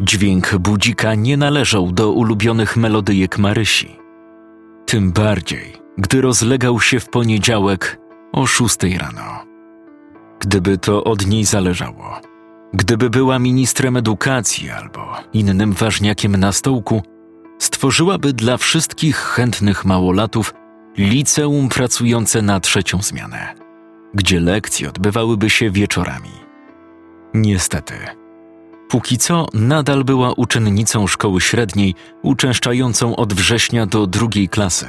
Dźwięk budzika nie należał do ulubionych melodyjek Marysi. Tym bardziej, gdy rozlegał się w poniedziałek o szóstej rano. Gdyby to od niej zależało, gdyby była ministrem edukacji albo innym ważniakiem na stołku, stworzyłaby dla wszystkich chętnych małolatów liceum pracujące na trzecią zmianę, gdzie lekcje odbywałyby się wieczorami. Niestety, póki co nadal była uczennicą szkoły średniej, uczęszczającą od września do drugiej klasy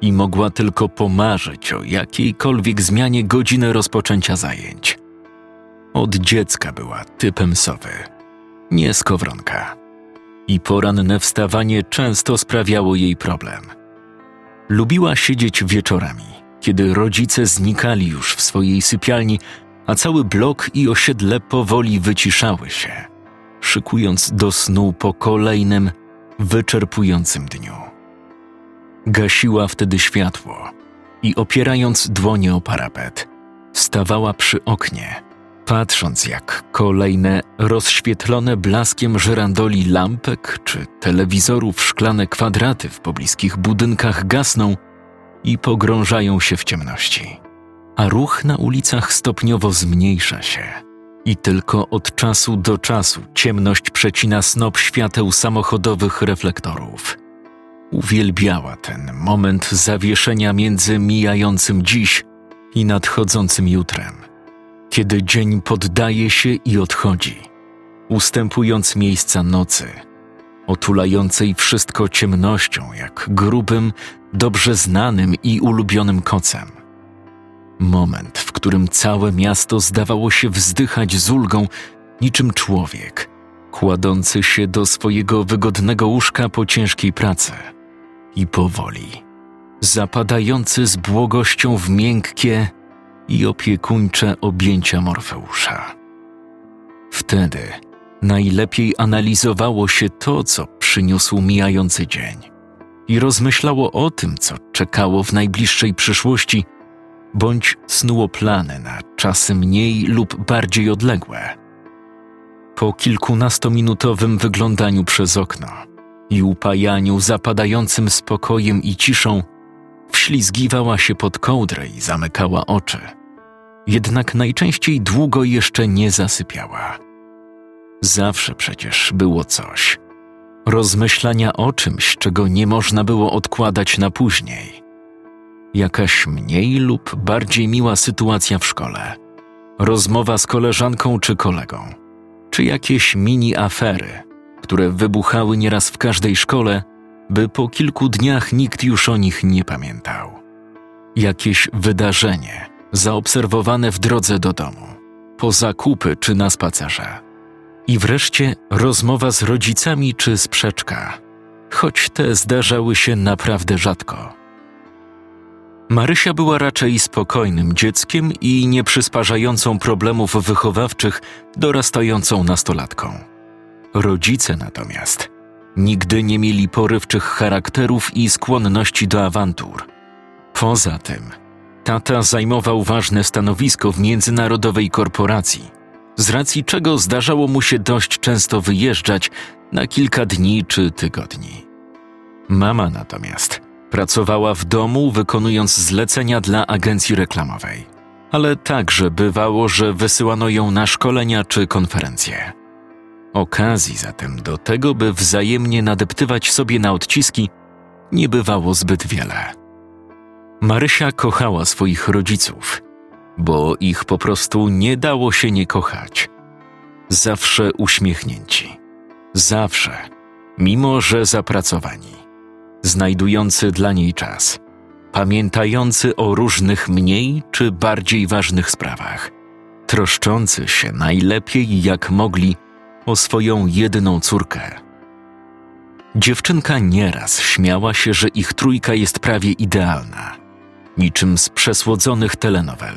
i mogła tylko pomarzyć o jakiejkolwiek zmianie godziny rozpoczęcia zajęć. Od dziecka była typem sowy, nie skowronka. I poranne wstawanie często sprawiało jej problem. Lubiła siedzieć wieczorami, kiedy rodzice znikali już w swojej sypialni, a cały blok i osiedle powoli wyciszały się, szykując do snu po kolejnym, wyczerpującym dniu. Gasiła wtedy światło i opierając dłonie o parapet, stawała przy oknie, patrząc jak kolejne rozświetlone blaskiem żerandoli lampek czy telewizorów szklane kwadraty w pobliskich budynkach gasną i pogrążają się w ciemności, a ruch na ulicach stopniowo zmniejsza się i tylko od czasu do czasu ciemność przecina snop świateł samochodowych reflektorów. Uwielbiała ten moment zawieszenia między mijającym dziś i nadchodzącym jutrem, kiedy dzień poddaje się i odchodzi, ustępując miejsca nocy, otulającej wszystko ciemnością jak grubym, dobrze znanym i ulubionym kocem. Moment, w którym całe miasto zdawało się wzdychać z ulgą, niczym człowiek, kładący się do swojego wygodnego łóżka po ciężkiej pracy i powoli, zapadający z błogością w miękkie i opiekuńcze objęcia Morfeusza. Wtedy najlepiej analizowało się to, co przyniósł mijający dzień i rozmyślało o tym, co czekało w najbliższej przyszłości, bądź snuło plany na czasy mniej lub bardziej odległe. Po kilkunastominutowym wyglądaniu przez okno i upajaniu zapadającym spokojem i ciszą, wślizgiwała się pod kołdrę i zamykała oczy. Jednak najczęściej długo jeszcze nie zasypiała. Zawsze przecież było coś. Rozmyślania o czymś, czego nie można było odkładać na później. Jakaś mniej lub bardziej miła sytuacja w szkole. Rozmowa z koleżanką czy kolegą. Czy jakieś mini afery, które wybuchały nieraz w każdej szkole, by po kilku dniach nikt już o nich nie pamiętał. Jakieś wydarzenie zaobserwowane w drodze do domu, po zakupy czy na spacerze. I wreszcie rozmowa z rodzicami czy sprzeczka, choć te zdarzały się naprawdę rzadko. Marysia była raczej spokojnym dzieckiem i nieprzysparzającą problemów wychowawczych dorastającą nastolatką. Rodzice natomiast nigdy nie mieli porywczych charakterów i skłonności do awantur. Poza tym, tata zajmował ważne stanowisko w międzynarodowej korporacji, z racji czego zdarzało mu się dość często wyjeżdżać na kilka dni czy tygodni. Mama natomiast pracowała w domu, wykonując zlecenia dla agencji reklamowej, ale także bywało, że wysyłano ją na szkolenia czy konferencje. Okazji zatem do tego, by wzajemnie nadeptywać sobie na odciski, nie bywało zbyt wiele. Marysia kochała swoich rodziców, bo ich po prostu nie dało się nie kochać. Zawsze uśmiechnięci, zawsze, mimo że zapracowani, znajdujący dla niej czas, pamiętający o różnych mniej czy bardziej ważnych sprawach, troszczący się najlepiej jak mogli o swoją jedyną córkę. Dziewczynka nieraz śmiała się, że ich trójka jest prawie idealna, niczym z przesłodzonych telenowel.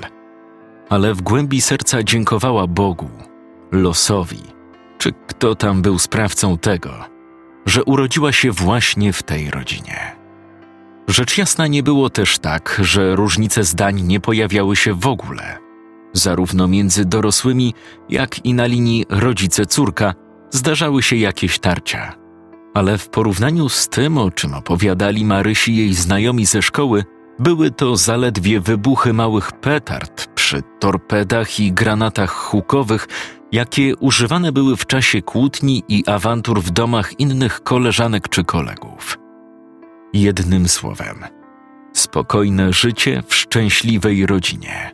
Ale w głębi serca dziękowała Bogu, losowi, czy kto tam był sprawcą tego, że urodziła się właśnie w tej rodzinie. Rzecz jasna nie było też tak, że różnice zdań nie pojawiały się w ogóle – zarówno między dorosłymi, jak i na linii rodzice-córka, zdarzały się jakieś tarcia. Ale w porównaniu z tym, o czym opowiadali Marysi jej znajomi ze szkoły, były to zaledwie wybuchy małych petard przy torpedach i granatach hukowych, jakie używane były w czasie kłótni i awantur w domach innych koleżanek czy kolegów. Jednym słowem, spokojne życie w szczęśliwej rodzinie.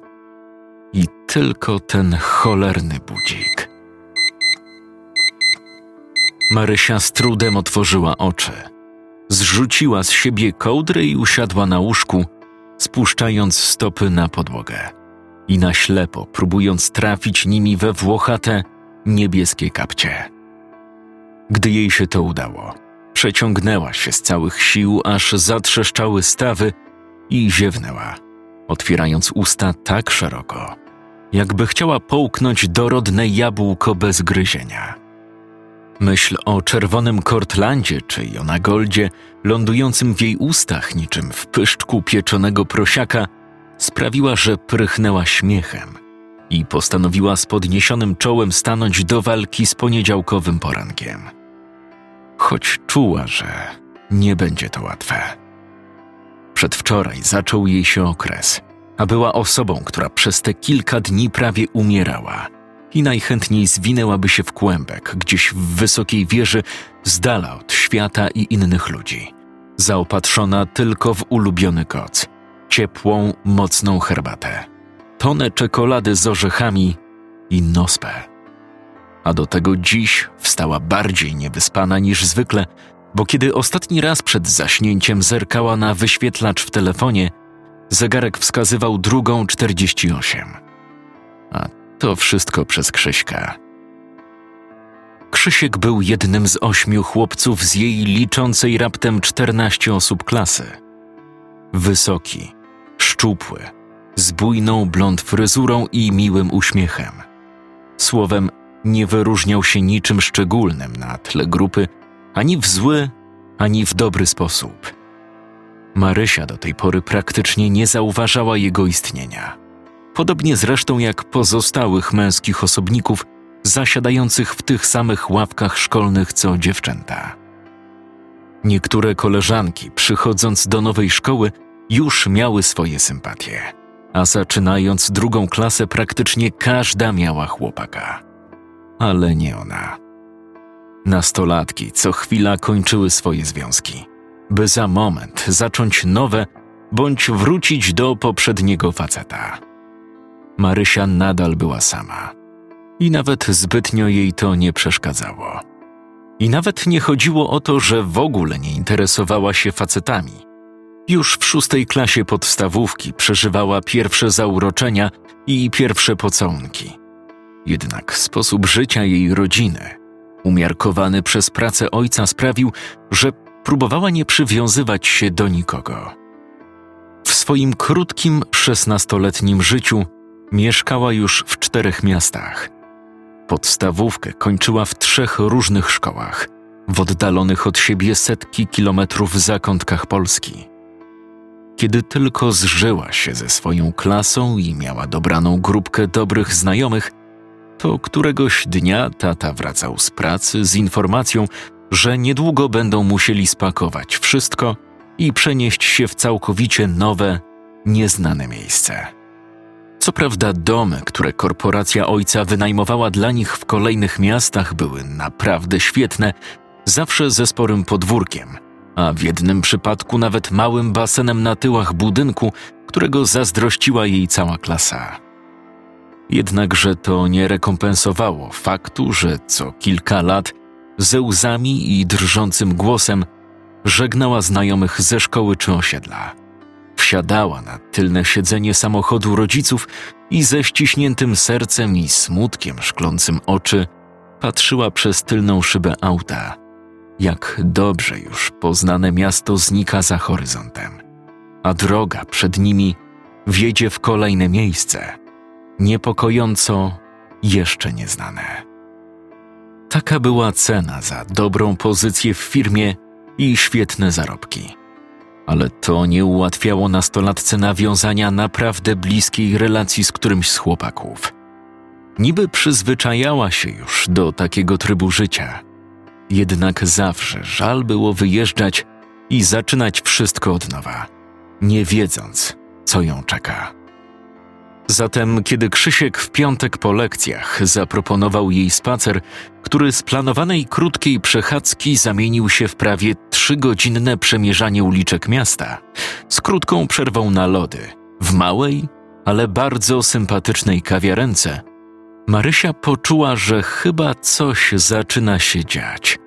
I tylko ten cholerny budzik. Marysia z trudem otworzyła oczy. Zrzuciła z siebie kołdrę i usiadła na łóżku, spuszczając stopy na podłogę i na ślepo próbując trafić nimi we włochate, niebieskie kapcie. Gdy jej się to udało, przeciągnęła się z całych sił, aż zatrzeszczały stawy i ziewnęła, otwierając usta tak szeroko, jakby chciała połknąć dorodne jabłko bez gryzienia. Myśl o czerwonym Kortlandzie czy Jonagoldzie lądującym w jej ustach niczym w pyszczku pieczonego prosiaka sprawiła, że prychnęła śmiechem i postanowiła z podniesionym czołem stanąć do walki z poniedziałkowym porankiem. Choć czuła, że nie będzie to łatwe. Przedwczoraj zaczął jej się okres, a była osobą, która przez te kilka dni prawie umierała – i najchętniej zwinęłaby się w kłębek gdzieś w wysokiej wieży, z dala od świata i innych ludzi, zaopatrzona tylko w ulubiony koc, ciepłą, mocną herbatę, tonę czekolady z orzechami i nospę. A do tego dziś wstała bardziej niewyspana niż zwykle, bo kiedy ostatni raz przed zaśnięciem zerkała na wyświetlacz w telefonie, zegarek wskazywał drugą czterdzieści osiem. A to wszystko przez Krzyśka. Krzysiek był jednym z ośmiu chłopców z jej liczącej raptem czternaście osób klasy. Wysoki, szczupły, z bujną blond fryzurą i miłym uśmiechem. Słowem, nie wyróżniał się niczym szczególnym na tle grupy, ani w zły, ani w dobry sposób. Marysia do tej pory praktycznie nie zauważała jego istnienia podobnie zresztą jak pozostałych męskich osobników zasiadających w tych samych ławkach szkolnych co dziewczęta. Niektóre koleżanki, przychodząc do nowej szkoły, już miały swoje sympatie, a zaczynając drugą klasę, praktycznie każda miała chłopaka. Ale nie ona. Nastolatki co chwila kończyły swoje związki, by za moment zacząć nowe bądź wrócić do poprzedniego faceta. Marysia nadal była sama. I nawet zbytnio jej to nie przeszkadzało. I nawet nie chodziło o to, że w ogóle nie interesowała się facetami. Już w szóstej klasie podstawówki przeżywała pierwsze zauroczenia i pierwsze pocałunki. Jednak sposób życia jej rodziny, umiarkowany przez pracę ojca, sprawił, że próbowała nie przywiązywać się do nikogo. W swoim krótkim, szesnastoletnim życiu Mieszkała już w czterech miastach. Podstawówkę kończyła w trzech różnych szkołach, w oddalonych od siebie setki kilometrów zakątkach Polski. Kiedy tylko zżyła się ze swoją klasą i miała dobraną grupkę dobrych znajomych, to któregoś dnia tata wracał z pracy z informacją, że niedługo będą musieli spakować wszystko i przenieść się w całkowicie nowe, nieznane miejsce. Co prawda domy, które korporacja ojca wynajmowała dla nich w kolejnych miastach były naprawdę świetne, zawsze ze sporym podwórkiem, a w jednym przypadku nawet małym basenem na tyłach budynku, którego zazdrościła jej cała klasa. Jednakże to nie rekompensowało faktu, że co kilka lat ze łzami i drżącym głosem żegnała znajomych ze szkoły czy osiedla wsiadała na tylne siedzenie samochodu rodziców i ze ściśniętym sercem i smutkiem szklącym oczy patrzyła przez tylną szybę auta, jak dobrze już poznane miasto znika za horyzontem, a droga przed nimi wiedzie w kolejne miejsce, niepokojąco jeszcze nieznane. Taka była cena za dobrą pozycję w firmie i świetne zarobki ale to nie ułatwiało nastolatce nawiązania naprawdę bliskiej relacji z którymś z chłopaków. Niby przyzwyczajała się już do takiego trybu życia. Jednak zawsze żal było wyjeżdżać i zaczynać wszystko od nowa, nie wiedząc, co ją czeka. Zatem, kiedy Krzysiek w piątek po lekcjach zaproponował jej spacer, który z planowanej krótkiej przechadzki zamienił się w prawie trzygodzinne przemierzanie uliczek miasta, z krótką przerwą na lody, w małej, ale bardzo sympatycznej kawiarence, Marysia poczuła, że chyba coś zaczyna się dziać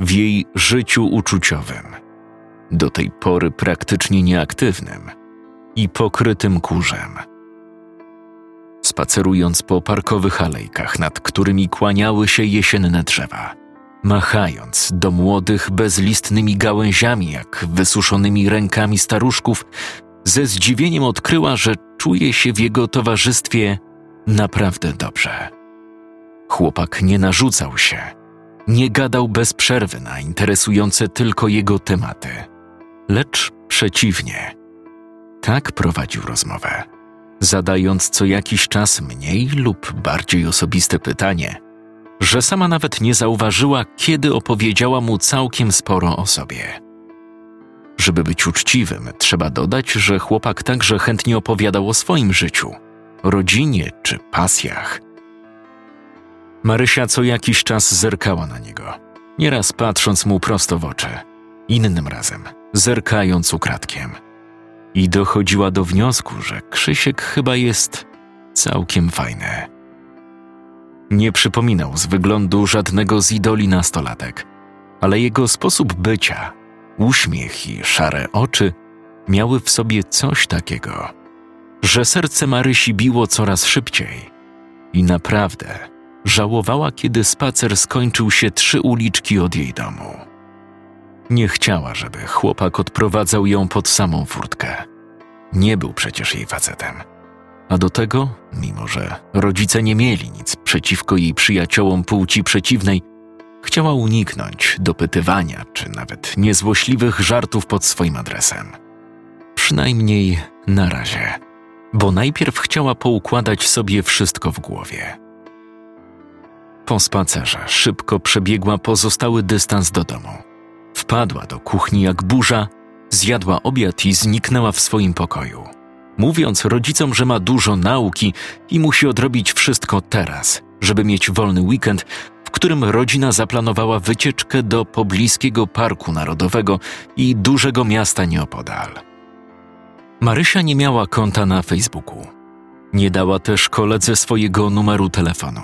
w jej życiu uczuciowym, do tej pory praktycznie nieaktywnym i pokrytym kurzem. Spacerując po parkowych alejkach, nad którymi kłaniały się jesienne drzewa, machając do młodych bezlistnymi gałęziami, jak wysuszonymi rękami staruszków, ze zdziwieniem odkryła, że czuje się w jego towarzystwie naprawdę dobrze. Chłopak nie narzucał się, nie gadał bez przerwy na interesujące tylko jego tematy, lecz przeciwnie. Tak prowadził rozmowę, zadając co jakiś czas mniej lub bardziej osobiste pytanie, że sama nawet nie zauważyła, kiedy opowiedziała mu całkiem sporo o sobie. Żeby być uczciwym, trzeba dodać, że chłopak także chętnie opowiadał o swoim życiu, rodzinie czy pasjach. Marysia co jakiś czas zerkała na niego, nieraz patrząc mu prosto w oczy, innym razem zerkając ukradkiem. I dochodziła do wniosku, że Krzysiek chyba jest całkiem fajny. Nie przypominał z wyglądu żadnego z idoli nastolatek, ale jego sposób bycia, uśmiech i szare oczy miały w sobie coś takiego, że serce Marysi biło coraz szybciej i naprawdę żałowała, kiedy spacer skończył się trzy uliczki od jej domu. Nie chciała, żeby chłopak odprowadzał ją pod samą furtkę. Nie był przecież jej facetem. A do tego, mimo że rodzice nie mieli nic przeciwko jej przyjaciołom płci przeciwnej, chciała uniknąć dopytywania czy nawet niezłośliwych żartów pod swoim adresem. Przynajmniej na razie, bo najpierw chciała poukładać sobie wszystko w głowie. Po spacerze szybko przebiegła pozostały dystans do domu. Wpadła do kuchni jak burza, zjadła obiad i zniknęła w swoim pokoju, mówiąc rodzicom, że ma dużo nauki i musi odrobić wszystko teraz, żeby mieć wolny weekend, w którym rodzina zaplanowała wycieczkę do pobliskiego parku narodowego i dużego miasta nieopodal. Marysia nie miała konta na Facebooku. Nie dała też koledze swojego numeru telefonu.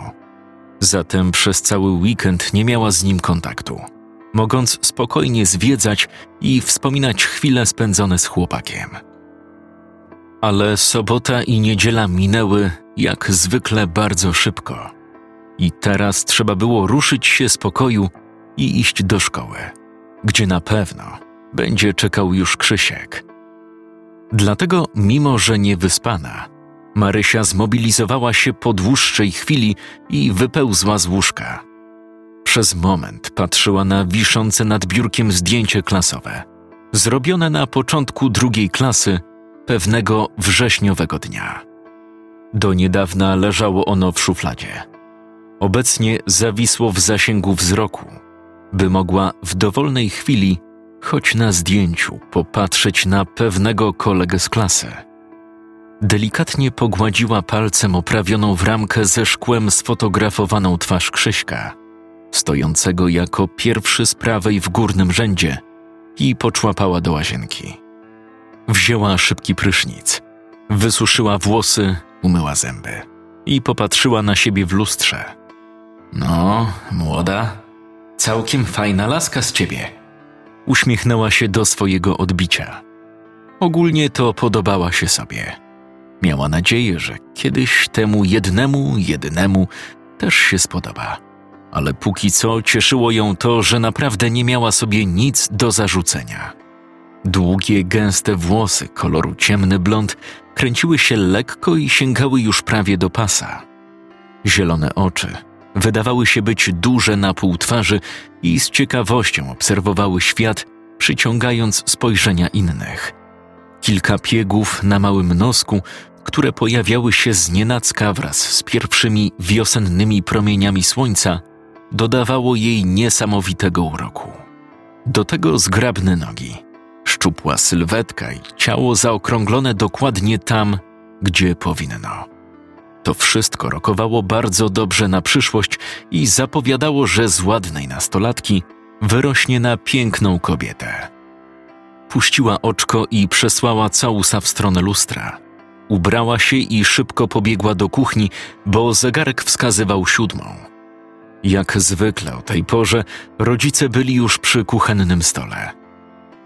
Zatem przez cały weekend nie miała z nim kontaktu, mogąc spokojnie zwiedzać i wspominać chwile spędzone z chłopakiem. Ale sobota i niedziela minęły jak zwykle bardzo szybko. I teraz trzeba było ruszyć się z pokoju i iść do szkoły, gdzie na pewno będzie czekał już Krzysiek. Dlatego, mimo że nie wyspana, Marysia zmobilizowała się po dłuższej chwili i wypełzła z łóżka. Przez moment patrzyła na wiszące nad biurkiem zdjęcie klasowe, zrobione na początku drugiej klasy pewnego wrześniowego dnia. Do niedawna leżało ono w szufladzie. Obecnie zawisło w zasięgu wzroku, by mogła w dowolnej chwili, choć na zdjęciu, popatrzeć na pewnego kolegę z klasy. Delikatnie pogładziła palcem oprawioną w ramkę ze szkłem sfotografowaną twarz Krzyśka, stojącego jako pierwszy z prawej w górnym rzędzie i poczłapała do łazienki. Wzięła szybki prysznic, wysuszyła włosy, umyła zęby i popatrzyła na siebie w lustrze. No, młoda, całkiem fajna laska z ciebie. Uśmiechnęła się do swojego odbicia. Ogólnie to podobała się sobie – Miała nadzieję, że kiedyś temu jednemu, jedynemu też się spodoba. Ale póki co cieszyło ją to, że naprawdę nie miała sobie nic do zarzucenia. Długie, gęste włosy koloru ciemny blond kręciły się lekko i sięgały już prawie do pasa. Zielone oczy wydawały się być duże na pół twarzy i z ciekawością obserwowały świat, przyciągając spojrzenia innych. Kilka piegów na małym nosku które pojawiały się z nienacka wraz z pierwszymi wiosennymi promieniami słońca, dodawało jej niesamowitego uroku. Do tego zgrabne nogi, szczupła sylwetka i ciało zaokrąglone dokładnie tam, gdzie powinno. To wszystko rokowało bardzo dobrze na przyszłość i zapowiadało, że z ładnej nastolatki wyrośnie na piękną kobietę. Puściła oczko i przesłała całusa w stronę lustra. Ubrała się i szybko pobiegła do kuchni, bo zegarek wskazywał siódmą. Jak zwykle o tej porze rodzice byli już przy kuchennym stole.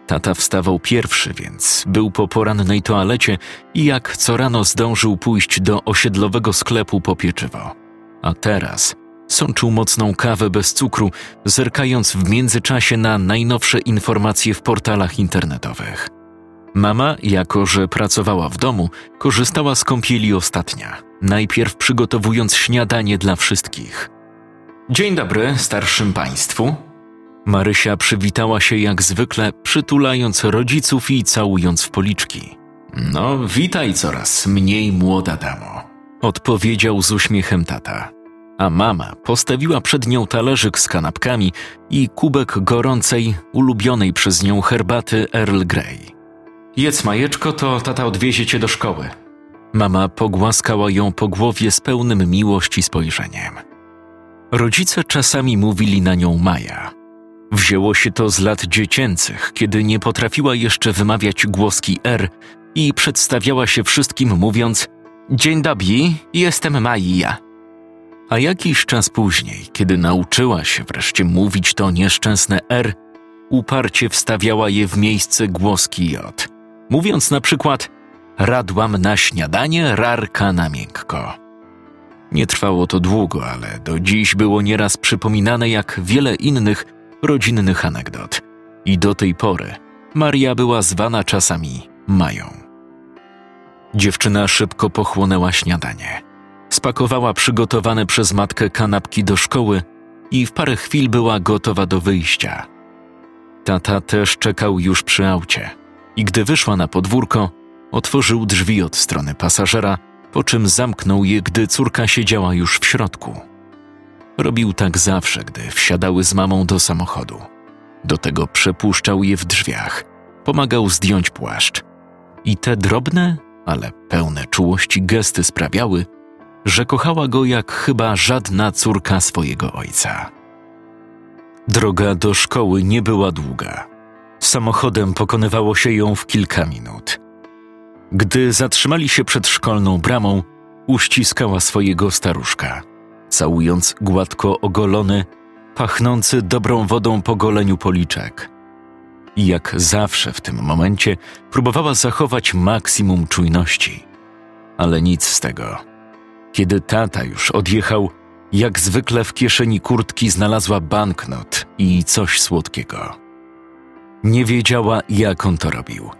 Tata wstawał pierwszy, więc był po porannej toalecie i jak co rano zdążył pójść do osiedlowego sklepu po pieczywo. A teraz sączył mocną kawę bez cukru, zerkając w międzyczasie na najnowsze informacje w portalach internetowych. Mama, jako że pracowała w domu, korzystała z kąpieli ostatnia, najpierw przygotowując śniadanie dla wszystkich. Dzień dobry starszym państwu. Marysia przywitała się jak zwykle, przytulając rodziców i całując w policzki. No, witaj coraz mniej młoda damo, odpowiedział z uśmiechem tata. A mama postawiła przed nią talerzyk z kanapkami i kubek gorącej, ulubionej przez nią herbaty Earl Grey. Jedz majeczko, to tata odwiezie cię do szkoły. Mama pogłaskała ją po głowie z pełnym miłości spojrzeniem. Rodzice czasami mówili na nią Maja. Wzięło się to z lat dziecięcych, kiedy nie potrafiła jeszcze wymawiać głoski R i przedstawiała się wszystkim mówiąc Dzień dobry, jestem Maja. A jakiś czas później, kiedy nauczyła się wreszcie mówić to nieszczęsne R, uparcie wstawiała je w miejsce głoski J, mówiąc na przykład radłam na śniadanie, rarka na miękko. Nie trwało to długo, ale do dziś było nieraz przypominane jak wiele innych rodzinnych anegdot. I do tej pory Maria była zwana czasami Mają. Dziewczyna szybko pochłonęła śniadanie. Spakowała przygotowane przez matkę kanapki do szkoły i w parę chwil była gotowa do wyjścia. Tata też czekał już przy aucie i gdy wyszła na podwórko, otworzył drzwi od strony pasażera, po czym zamknął je, gdy córka siedziała już w środku. Robił tak zawsze, gdy wsiadały z mamą do samochodu. Do tego przepuszczał je w drzwiach, pomagał zdjąć płaszcz. I te drobne, ale pełne czułości gesty sprawiały, że kochała go jak chyba żadna córka swojego ojca. Droga do szkoły nie była długa. Samochodem pokonywało się ją w kilka minut. Gdy zatrzymali się przed szkolną bramą, uściskała swojego staruszka, całując gładko ogolony, pachnący dobrą wodą po goleniu policzek. I jak zawsze w tym momencie próbowała zachować maksimum czujności. Ale nic z tego. Kiedy tata już odjechał, jak zwykle w kieszeni kurtki znalazła banknot i coś słodkiego. Nie wiedziała, jak on to robił,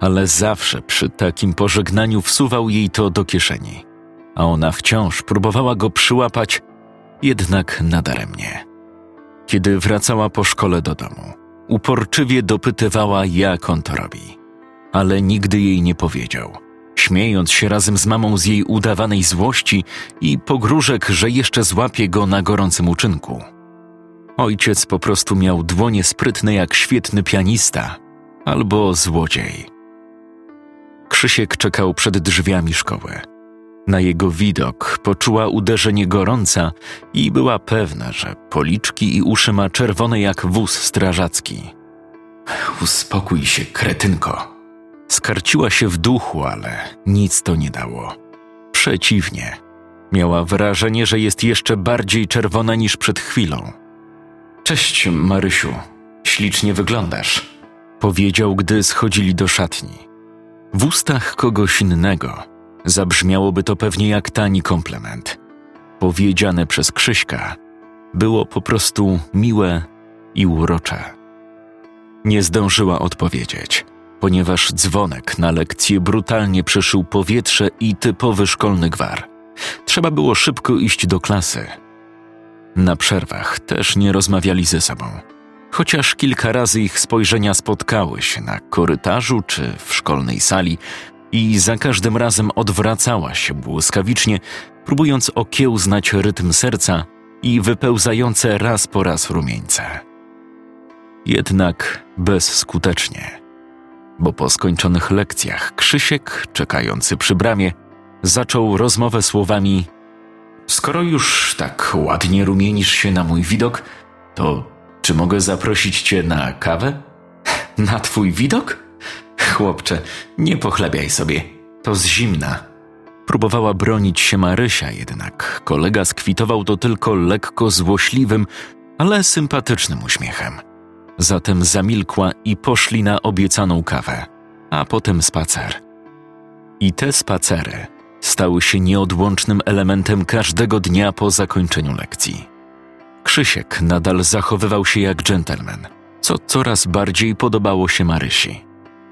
ale zawsze przy takim pożegnaniu wsuwał jej to do kieszeni, a ona wciąż próbowała go przyłapać, jednak nadaremnie. Kiedy wracała po szkole do domu, uporczywie dopytywała, jak on to robi, ale nigdy jej nie powiedział – śmiejąc się razem z mamą z jej udawanej złości i pogróżek, że jeszcze złapie go na gorącym uczynku. Ojciec po prostu miał dłonie sprytne jak świetny pianista albo złodziej. Krzysiek czekał przed drzwiami szkoły. Na jego widok poczuła uderzenie gorąca i była pewna, że policzki i uszy ma czerwone jak wóz strażacki. Uspokój się, kretynko, Skarciła się w duchu, ale nic to nie dało. Przeciwnie, miała wrażenie, że jest jeszcze bardziej czerwona niż przed chwilą. Cześć, Marysiu, ślicznie wyglądasz, powiedział, gdy schodzili do szatni. W ustach kogoś innego zabrzmiałoby to pewnie jak tani komplement. Powiedziane przez Krzyśka było po prostu miłe i urocze. Nie zdążyła odpowiedzieć ponieważ dzwonek na lekcję brutalnie przeszył powietrze i typowy szkolny gwar. Trzeba było szybko iść do klasy. Na przerwach też nie rozmawiali ze sobą, chociaż kilka razy ich spojrzenia spotkały się na korytarzu czy w szkolnej sali, i za każdym razem odwracała się błyskawicznie, próbując okiełznać rytm serca i wypełzające raz po raz rumieńce. Jednak bezskutecznie, bo po skończonych lekcjach Krzysiek, czekający przy bramie, zaczął rozmowę słowami: Skoro już tak ładnie rumienisz się na mój widok, to czy mogę zaprosić cię na kawę? Na twój widok? Chłopcze, nie pochlebiaj sobie, to z zimna. Próbowała bronić się Marysia, jednak kolega skwitował to tylko lekko złośliwym, ale sympatycznym uśmiechem. Zatem zamilkła i poszli na obiecaną kawę, a potem spacer. I te spacery stały się nieodłącznym elementem każdego dnia po zakończeniu lekcji. Krzysiek nadal zachowywał się jak dżentelmen, co coraz bardziej podobało się Marysi.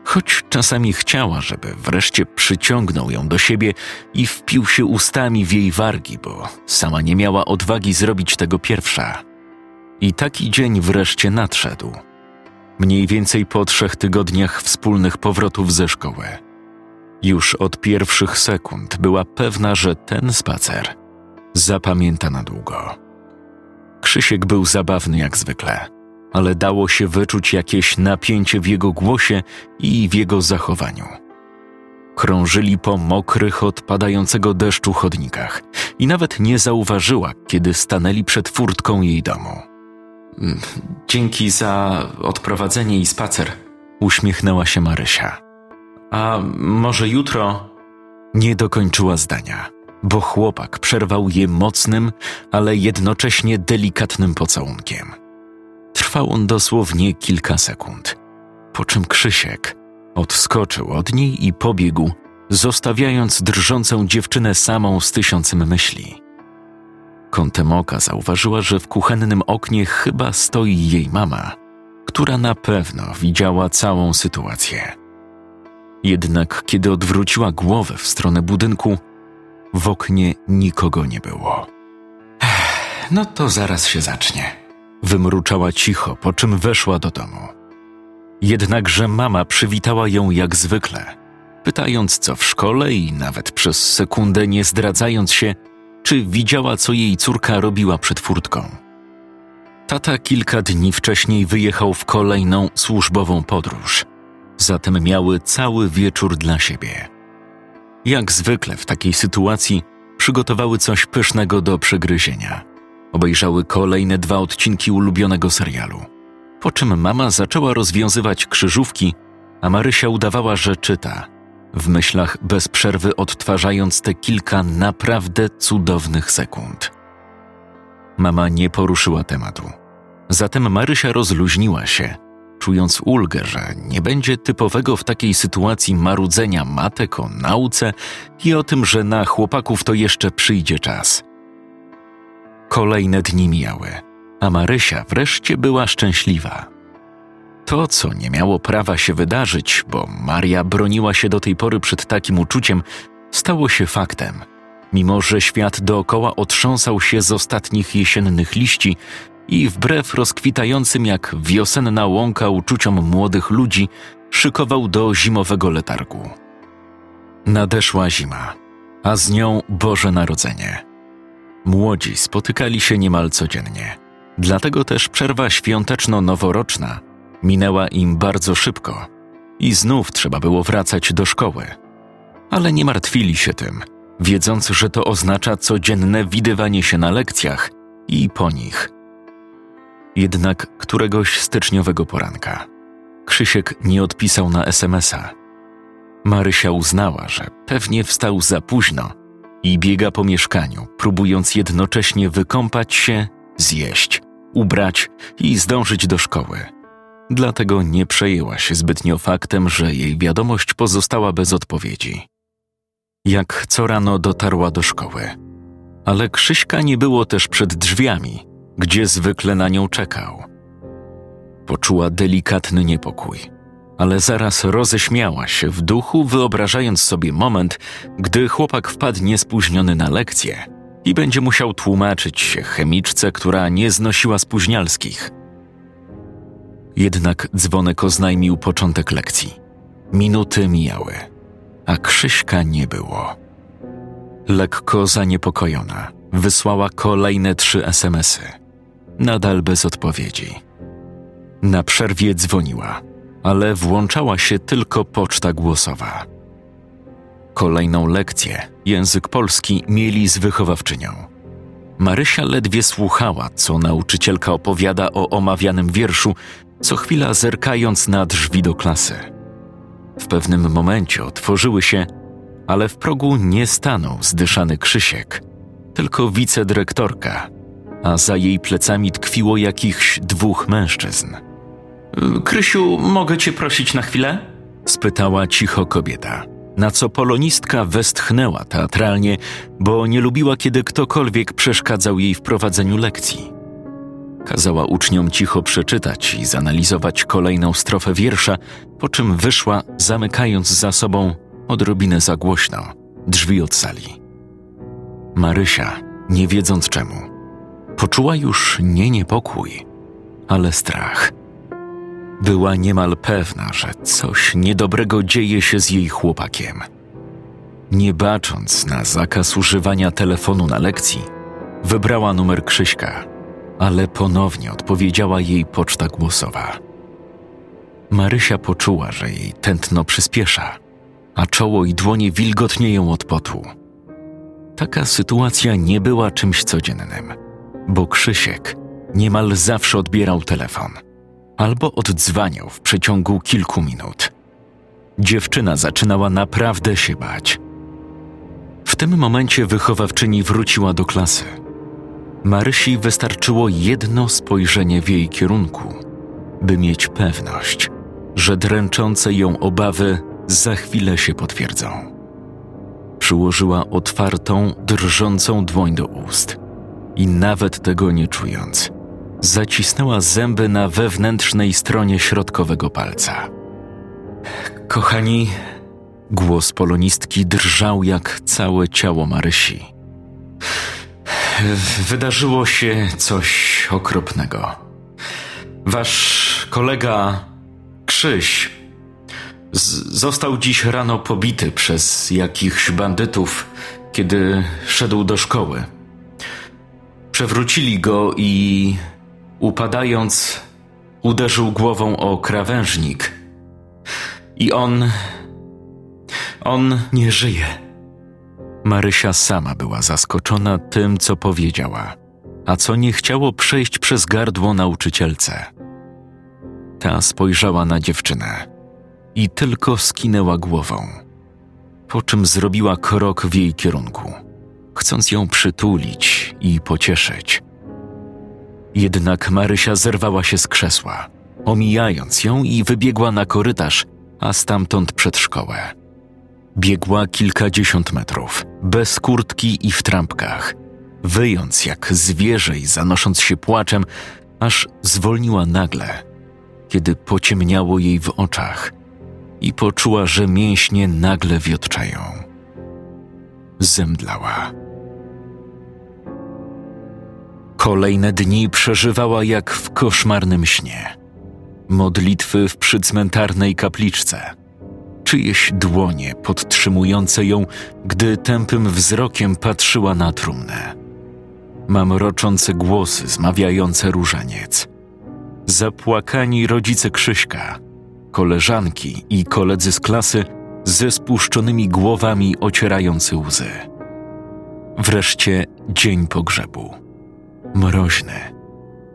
Choć czasami chciała, żeby wreszcie przyciągnął ją do siebie i wpił się ustami w jej wargi, bo sama nie miała odwagi zrobić tego pierwsza. I taki dzień wreszcie nadszedł. Mniej więcej po trzech tygodniach wspólnych powrotów ze szkoły. Już od pierwszych sekund była pewna, że ten spacer zapamięta na długo. Krzysiek był zabawny jak zwykle, ale dało się wyczuć jakieś napięcie w jego głosie i w jego zachowaniu. Krążyli po mokrych od padającego deszczu chodnikach i nawet nie zauważyła, kiedy stanęli przed furtką jej domu. Mm, dzięki za odprowadzenie i spacer, uśmiechnęła się Marysia. A może jutro? Nie dokończyła zdania, bo chłopak przerwał je mocnym, ale jednocześnie delikatnym pocałunkiem. Trwał on dosłownie kilka sekund, po czym Krzysiek odskoczył od niej i pobiegł, zostawiając drżącą dziewczynę samą z tysiącem myśli. Kątem oka zauważyła, że w kuchennym oknie chyba stoi jej mama, która na pewno widziała całą sytuację. Jednak kiedy odwróciła głowę w stronę budynku, w oknie nikogo nie było. No to zaraz się zacznie. Wymruczała cicho, po czym weszła do domu. Jednakże mama przywitała ją jak zwykle, pytając co w szkole i nawet przez sekundę nie zdradzając się, czy widziała, co jej córka robiła przed furtką. Tata kilka dni wcześniej wyjechał w kolejną służbową podróż, zatem miały cały wieczór dla siebie. Jak zwykle w takiej sytuacji przygotowały coś pysznego do przegryzienia. Obejrzały kolejne dwa odcinki ulubionego serialu. Po czym mama zaczęła rozwiązywać krzyżówki, a Marysia udawała, że czyta, w myślach bez przerwy odtwarzając te kilka naprawdę cudownych sekund. Mama nie poruszyła tematu. Zatem Marysia rozluźniła się, czując ulgę, że nie będzie typowego w takiej sytuacji marudzenia matek o nauce i o tym, że na chłopaków to jeszcze przyjdzie czas. Kolejne dni mijały, a Marysia wreszcie była szczęśliwa. To, co nie miało prawa się wydarzyć, bo Maria broniła się do tej pory przed takim uczuciem, stało się faktem. Mimo, że świat dookoła otrząsał się z ostatnich jesiennych liści i wbrew rozkwitającym jak wiosenna łąka uczuciom młodych ludzi, szykował do zimowego letargu. Nadeszła zima, a z nią Boże Narodzenie. Młodzi spotykali się niemal codziennie, dlatego też przerwa świąteczno-noworoczna minęła im bardzo szybko i znów trzeba było wracać do szkoły. Ale nie martwili się tym, wiedząc, że to oznacza codzienne widywanie się na lekcjach i po nich. Jednak któregoś styczniowego poranka Krzysiek nie odpisał na SMS-a. Marysia uznała, że pewnie wstał za późno i biega po mieszkaniu, próbując jednocześnie wykąpać się, zjeść, ubrać i zdążyć do szkoły. Dlatego nie przejęła się zbytnio faktem, że jej wiadomość pozostała bez odpowiedzi. Jak co rano dotarła do szkoły. Ale Krzyśka nie było też przed drzwiami, gdzie zwykle na nią czekał. Poczuła delikatny niepokój, ale zaraz roześmiała się w duchu, wyobrażając sobie moment, gdy chłopak wpadnie spóźniony na lekcję i będzie musiał tłumaczyć się chemiczce, która nie znosiła spóźnialskich. Jednak dzwonek oznajmił początek lekcji. Minuty mijały. a Krzyśka nie było. Lekko zaniepokojona, wysłała kolejne trzy SMSy. Nadal bez odpowiedzi. Na przerwie dzwoniła, ale włączała się tylko poczta głosowa. Kolejną lekcję, język polski, mieli z wychowawczynią. Marysia ledwie słuchała, co nauczycielka opowiada o omawianym wierszu, co chwila zerkając na drzwi do klasy. W pewnym momencie otworzyły się, ale w progu nie stanął zdyszany Krzysiek, tylko wicedyrektorka, a za jej plecami tkwiło jakichś dwóch mężczyzn. Krysiu, mogę cię prosić na chwilę? spytała cicho kobieta. Na co polonistka westchnęła teatralnie, bo nie lubiła, kiedy ktokolwiek przeszkadzał jej w prowadzeniu lekcji. Kazała uczniom cicho przeczytać i zanalizować kolejną strofę wiersza, po czym wyszła, zamykając za sobą odrobinę za głośno drzwi od sali. Marysia, nie wiedząc czemu, poczuła już nie niepokój, ale strach. Była niemal pewna, że coś niedobrego dzieje się z jej chłopakiem. Nie bacząc na zakaz używania telefonu na lekcji, wybrała numer Krzyśka, ale ponownie odpowiedziała jej poczta głosowa. Marysia poczuła, że jej tętno przyspiesza, a czoło i dłonie wilgotnieją od potu. Taka sytuacja nie była czymś codziennym, bo Krzysiek niemal zawsze odbierał telefon albo oddzwaniał w przeciągu kilku minut. Dziewczyna zaczynała naprawdę się bać. W tym momencie wychowawczyni wróciła do klasy. Marysi wystarczyło jedno spojrzenie w jej kierunku, by mieć pewność, że dręczące ją obawy za chwilę się potwierdzą. Przyłożyła otwartą, drżącą dłoń do ust i nawet tego nie czując, zacisnęła zęby na wewnętrznej stronie środkowego palca. Kochani, głos polonistki drżał jak całe ciało Marysi. Wydarzyło się coś okropnego. Wasz kolega Krzyś został dziś rano pobity przez jakichś bandytów, kiedy szedł do szkoły. Przewrócili go i upadając, uderzył głową o krawężnik. I on. On nie żyje. Marysia sama była zaskoczona tym, co powiedziała, a co nie chciało przejść przez gardło nauczycielce. Ta spojrzała na dziewczynę i tylko skinęła głową, po czym zrobiła krok w jej kierunku, chcąc ją przytulić i pocieszyć. Jednak Marysia zerwała się z krzesła, omijając ją i wybiegła na korytarz, a stamtąd przed szkołę. Biegła kilkadziesiąt metrów, bez kurtki i w trampkach, wyjąc jak zwierzę i zanosząc się płaczem, aż zwolniła nagle, kiedy pociemniało jej w oczach i poczuła, że mięśnie nagle wiotczają. Zemdlała. Kolejne dni przeżywała jak w koszmarnym śnie. Modlitwy w przycmentarnej kapliczce, czyjeś dłonie podtrzymujące ją, gdy tępym wzrokiem patrzyła na trumnę. Mamroczące głosy zmawiające różaniec. Zapłakani rodzice Krzyśka, koleżanki i koledzy z klasy ze spuszczonymi głowami ocierający łzy. Wreszcie dzień pogrzebu mroźny,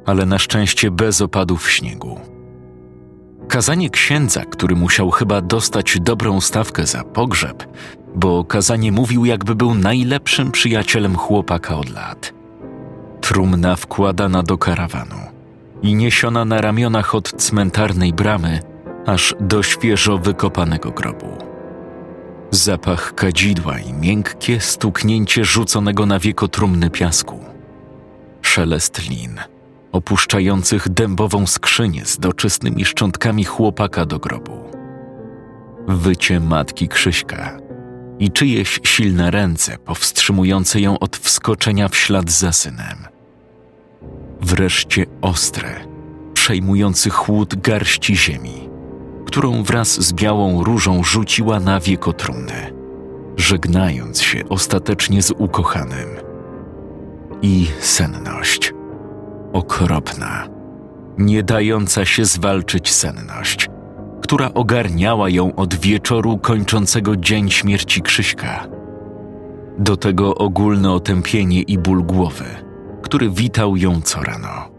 ale na szczęście bez opadów śniegu. Kazanie księdza, który musiał chyba dostać dobrą stawkę za pogrzeb, bo kazanie mówił, jakby był najlepszym przyjacielem chłopaka od lat. Trumna wkładana do karawanu i niesiona na ramionach od cmentarnej bramy aż do świeżo wykopanego grobu. Zapach kadzidła i miękkie stuknięcie rzuconego na wieko trumny piasku – szelest lin, opuszczających dębową skrzynię z doczesnymi szczątkami chłopaka do grobu. Wycie matki Krzyśka i czyjeś silne ręce powstrzymujące ją od wskoczenia w ślad za synem. Wreszcie ostre, przejmujący chłód garści ziemi, którą wraz z białą różą rzuciła na wieko trumny, żegnając się ostatecznie z ukochanym. I senność. Okropna, nie dająca się zwalczyć senność, która ogarniała ją od wieczoru kończącego dzień śmierci Krzyśka. Do tego ogólne otępienie i ból głowy, który witał ją co rano.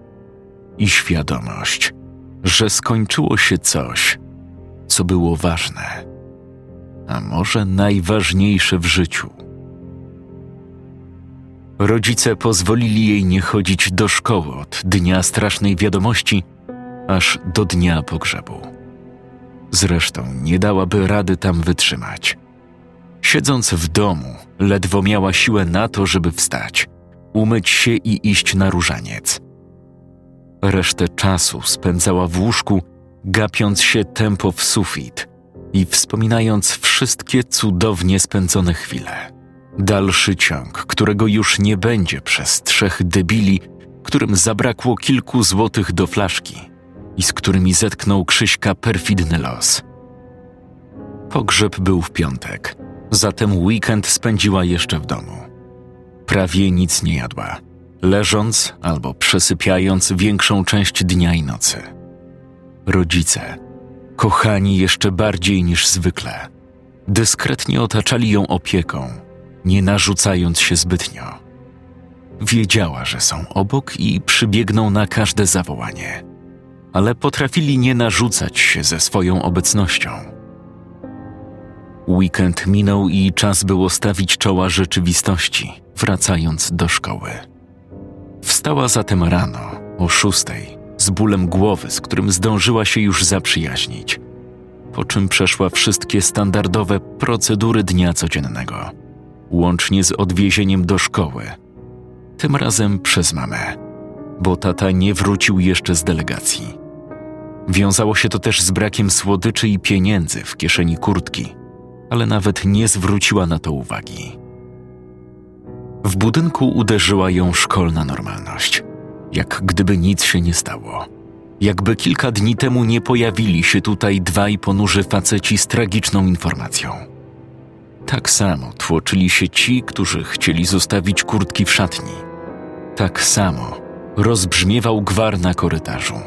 I świadomość, że skończyło się coś, co było ważne, a może najważniejsze w życiu. Rodzice pozwolili jej nie chodzić do szkoły od dnia strasznej wiadomości aż do dnia pogrzebu. Zresztą nie dałaby rady tam wytrzymać. Siedząc w domu, ledwo miała siłę na to, żeby wstać, umyć się i iść na różaniec. Resztę czasu spędzała w łóżku, gapiąc się tempo w sufit i wspominając wszystkie cudownie spędzone chwile. Dalszy ciąg, którego już nie będzie przez trzech debili, którym zabrakło kilku złotych do flaszki i z którymi zetknął Krzyśka perfidny los. Pogrzeb był w piątek, zatem weekend spędziła jeszcze w domu. Prawie nic nie jadła, leżąc albo przesypiając większą część dnia i nocy. Rodzice, kochani jeszcze bardziej niż zwykle, dyskretnie otaczali ją opieką, nie narzucając się zbytnio. Wiedziała, że są obok i przybiegną na każde zawołanie, ale potrafili nie narzucać się ze swoją obecnością. Weekend minął i czas było stawić czoła rzeczywistości, wracając do szkoły. Wstała zatem rano, o szóstej, z bólem głowy, z którym zdążyła się już zaprzyjaźnić, po czym przeszła wszystkie standardowe procedury dnia codziennego, łącznie z odwiezieniem do szkoły. Tym razem przez mamę, bo tata nie wrócił jeszcze z delegacji. Wiązało się to też z brakiem słodyczy i pieniędzy w kieszeni kurtki, ale nawet nie zwróciła na to uwagi. W budynku uderzyła ją szkolna normalność, jak gdyby nic się nie stało. Jakby kilka dni temu nie pojawili się tutaj dwaj ponurzy faceci z tragiczną informacją. Tak samo tłoczyli się ci, którzy chcieli zostawić kurtki w szatni. Tak samo rozbrzmiewał gwar na korytarzu.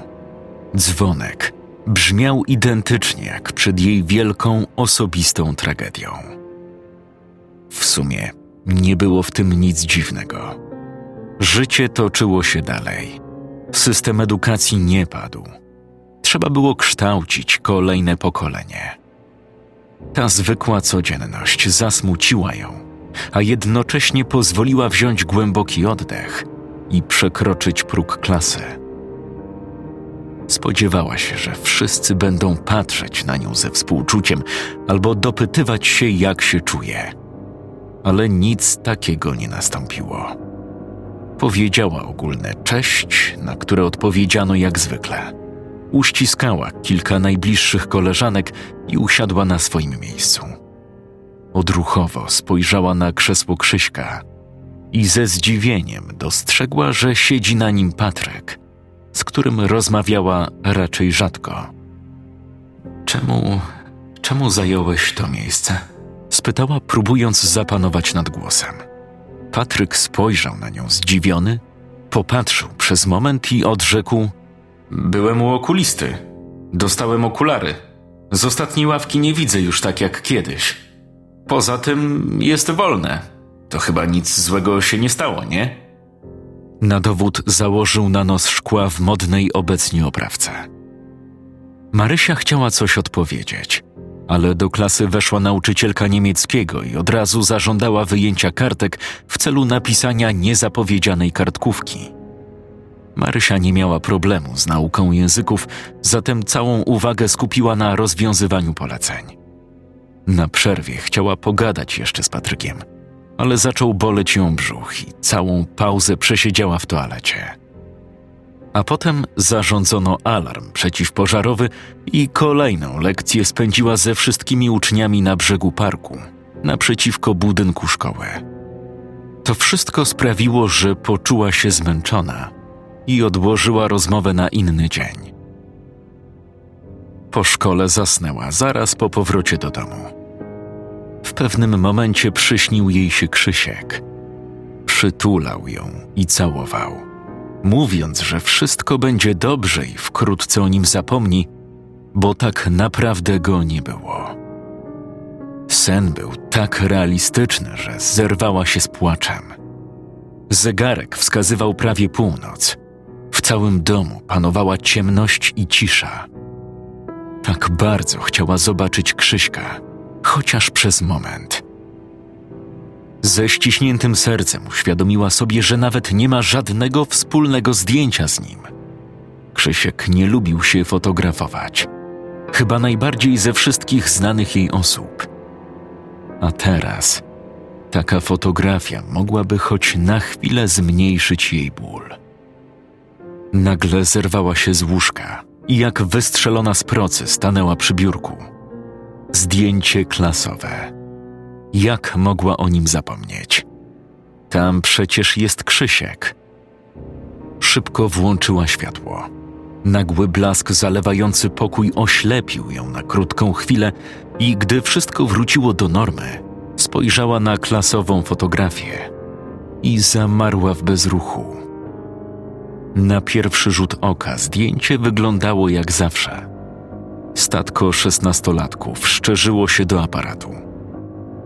Dzwonek brzmiał identycznie jak przed jej wielką, osobistą tragedią. W sumie nie było w tym nic dziwnego. Życie toczyło się dalej. System edukacji nie padł. Trzeba było kształcić kolejne pokolenie. Ta zwykła codzienność zasmuciła ją, a jednocześnie pozwoliła wziąć głęboki oddech i przekroczyć próg klasy. Spodziewała się, że wszyscy będą patrzeć na nią ze współczuciem albo dopytywać się, jak się czuje ale nic takiego nie nastąpiło. Powiedziała ogólne cześć, na które odpowiedziano jak zwykle. Uściskała kilka najbliższych koleżanek i usiadła na swoim miejscu. Odruchowo spojrzała na krzesło Krzyśka i ze zdziwieniem dostrzegła, że siedzi na nim Patryk, z którym rozmawiała raczej rzadko. Czemu, czemu zająłeś to miejsce? spytała, próbując zapanować nad głosem. Patryk spojrzał na nią zdziwiony, popatrzył przez moment i odrzekł: Byłem u okulisty. Dostałem okulary. Z ostatniej ławki nie widzę już tak jak kiedyś. Poza tym jest wolne. To chyba nic złego się nie stało, nie? Na dowód założył na nos szkła w modnej obecnie oprawce. Marysia chciała coś odpowiedzieć, ale do klasy weszła nauczycielka niemieckiego i od razu zażądała wyjęcia kartek w celu napisania niezapowiedzianej kartkówki. Marysia nie miała problemu z nauką języków, zatem całą uwagę skupiła na rozwiązywaniu poleceń. Na przerwie chciała pogadać jeszcze z Patrykiem, ale zaczął boleć ją brzuch i całą pauzę przesiedziała w toalecie a potem zarządzono alarm przeciwpożarowy i kolejną lekcję spędziła ze wszystkimi uczniami na brzegu parku, naprzeciwko budynku szkoły. To wszystko sprawiło, że poczuła się zmęczona i odłożyła rozmowę na inny dzień. Po szkole zasnęła zaraz po powrocie do domu. W pewnym momencie przyśnił jej się Krzysiek. Przytulał ją i całował, mówiąc, że wszystko będzie dobrze i wkrótce o nim zapomni, bo tak naprawdę go nie było. Sen był tak realistyczny, że zerwała się z płaczem. Zegarek wskazywał prawie północ. W całym domu panowała ciemność i cisza. Tak bardzo chciała zobaczyć Krzyśka, chociaż przez moment. Ze ściśniętym sercem uświadomiła sobie, że nawet nie ma żadnego wspólnego zdjęcia z nim. Krzysiek nie lubił się fotografować. Chyba najbardziej ze wszystkich znanych jej osób. A teraz taka fotografia mogłaby choć na chwilę zmniejszyć jej ból. Nagle zerwała się z łóżka i jak wystrzelona z procy stanęła przy biurku. Zdjęcie klasowe. Jak mogła o nim zapomnieć? Tam przecież jest Krzysiek. Szybko włączyła światło. Nagły blask zalewający pokój oślepił ją na krótką chwilę i gdy wszystko wróciło do normy, spojrzała na klasową fotografię i zamarła w bezruchu. Na pierwszy rzut oka zdjęcie wyglądało jak zawsze. Statko szesnastolatków szczerzyło się do aparatu.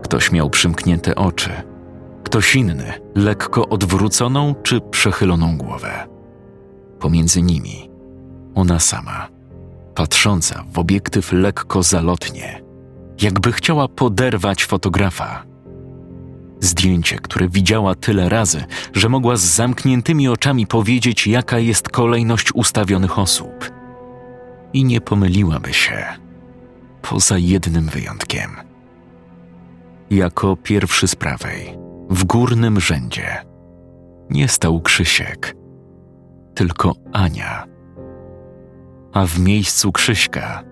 Ktoś miał przymknięte oczy, ktoś inny lekko odwróconą czy przechyloną głowę. Pomiędzy nimi ona sama, patrząca w obiektyw lekko zalotnie, jakby chciała poderwać fotografa. Zdjęcie, które widziała tyle razy, że mogła z zamkniętymi oczami powiedzieć, jaka jest kolejność ustawionych osób. I nie pomyliłaby się, poza jednym wyjątkiem. Jako pierwszy z prawej, w górnym rzędzie, nie stał Krzysiek, tylko Ania. A w miejscu Krzyśka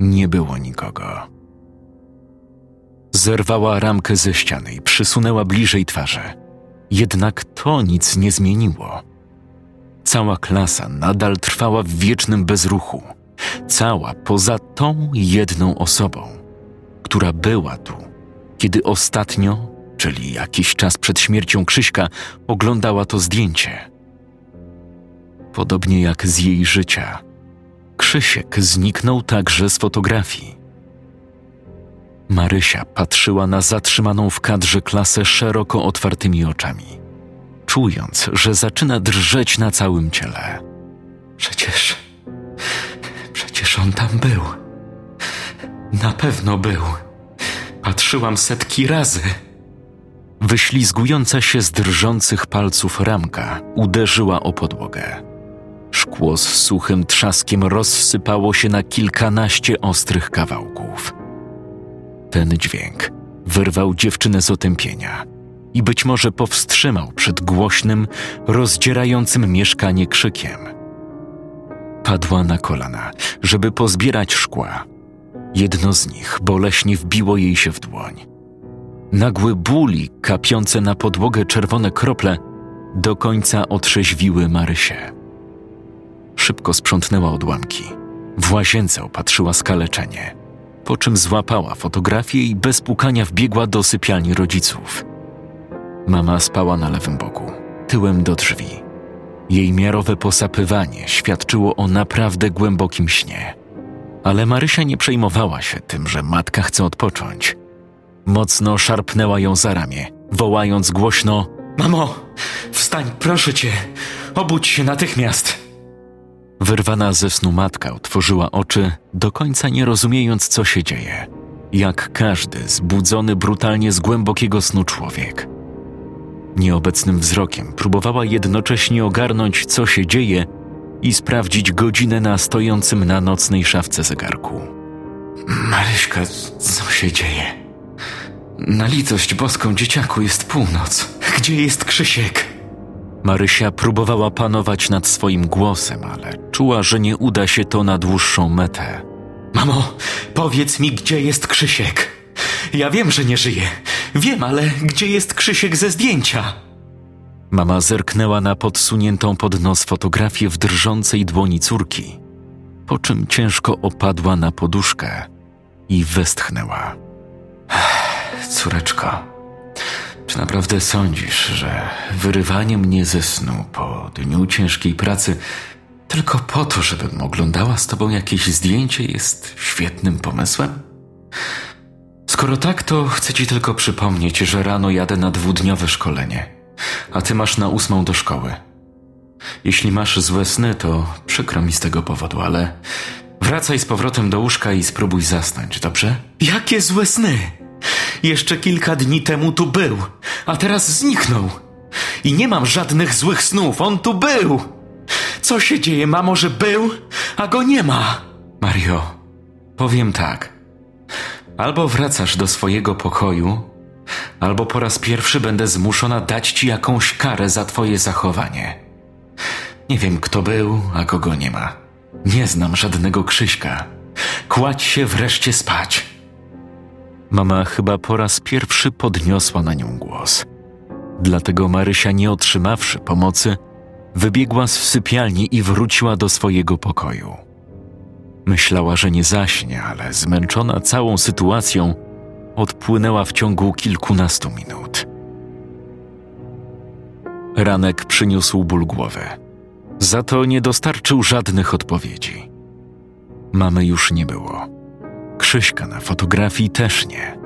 nie było nikogo. Zerwała ramkę ze ściany i przysunęła bliżej twarze. Jednak to nic nie zmieniło. Cała klasa nadal trwała w wiecznym bezruchu. Cała poza tą jedną osobą, która była tu, kiedy ostatnio, czyli jakiś czas przed śmiercią Krzyśka, oglądała to zdjęcie. Podobnie jak z jej życia, Krzysiek zniknął także z fotografii. Marysia patrzyła na zatrzymaną w kadrze klasę szeroko otwartymi oczami, czując, że zaczyna drżeć na całym ciele. Przecież. Przecież on tam był. Na pewno był. Patrzyłam setki razy. Wyślizgująca się z drżących palców ramka uderzyła o podłogę. Szkło z suchym trzaskiem rozsypało się na kilkanaście ostrych kawałków. Ten dźwięk wyrwał dziewczynę z otępienia i być może powstrzymał przed głośnym, rozdzierającym mieszkanie krzykiem. Padła na kolana, żeby pozbierać szkła. Jedno z nich boleśnie wbiło jej się w dłoń. Nagły ból i kapiące na podłogę czerwone krople do końca otrzeźwiły Marysię. Szybko sprzątnęła odłamki. W łazience opatrzyła skaleczenie – po czym złapała fotografię i bez pukania wbiegła do sypialni rodziców. Mama spała na lewym boku, tyłem do drzwi. Jej miarowe posapywanie świadczyło o naprawdę głębokim śnie. Ale Marysia nie przejmowała się tym, że matka chce odpocząć. Mocno szarpnęła ją za ramię, wołając głośno: Mamo, wstań, proszę cię, obudź się natychmiast. Wyrwana ze snu matka otworzyła oczy, do końca nie rozumiejąc, co się dzieje. Jak każdy zbudzony brutalnie z głębokiego snu człowiek. Nieobecnym wzrokiem próbowała jednocześnie ogarnąć, co się dzieje i sprawdzić godzinę na stojącym na nocnej szafce zegarku. Maryśka, co się dzieje? Na litość boską dzieciaku jest północ. Gdzie jest Krzysiek? Marysia próbowała panować nad swoim głosem, ale czuła, że nie uda się to na dłuższą metę. Mamo, powiedz mi, gdzie jest Krzysiek? Ja wiem, że nie żyje. Wiem, ale gdzie jest Krzysiek ze zdjęcia? Mama zerknęła na podsuniętą pod nos fotografię w drżącej dłoni córki. po czym ciężko opadła na poduszkę i westchnęła. Córeczko, czy naprawdę sądzisz, że wyrywanie mnie ze snu po dniu ciężkiej pracy tylko po to, żebym oglądała z tobą jakieś zdjęcie, jest świetnym pomysłem? Skoro tak, to chcę ci tylko przypomnieć, że rano jadę na dwudniowe szkolenie, a ty masz na ósmą do szkoły. Jeśli masz złe sny, to przykro mi z tego powodu, ale wracaj z powrotem do łóżka i spróbuj zasnąć, dobrze? Jakie złe sny! Jeszcze kilka dni temu tu był, a teraz zniknął. I nie mam żadnych złych snów, on tu był! Co się dzieje, mamo, że był, a go nie ma? Mario, powiem tak. Albo wracasz do swojego pokoju, albo po raz pierwszy będę zmuszona dać ci jakąś karę za twoje zachowanie. Nie wiem, kto był, a kogo nie ma. Nie znam żadnego Krzyśka. Kładź się wreszcie spać. Mama chyba po raz pierwszy podniosła na nią głos. Dlatego Marysia, nie otrzymawszy pomocy, wybiegła z sypialni i wróciła do swojego pokoju. Myślała, że nie zaśnie, ale zmęczona całą sytuacją, odpłynęła w ciągu kilkunastu minut. Ranek przyniósł ból głowy. Za to nie dostarczył żadnych odpowiedzi. Mamy już nie było. Krzyśka na fotografii też nie.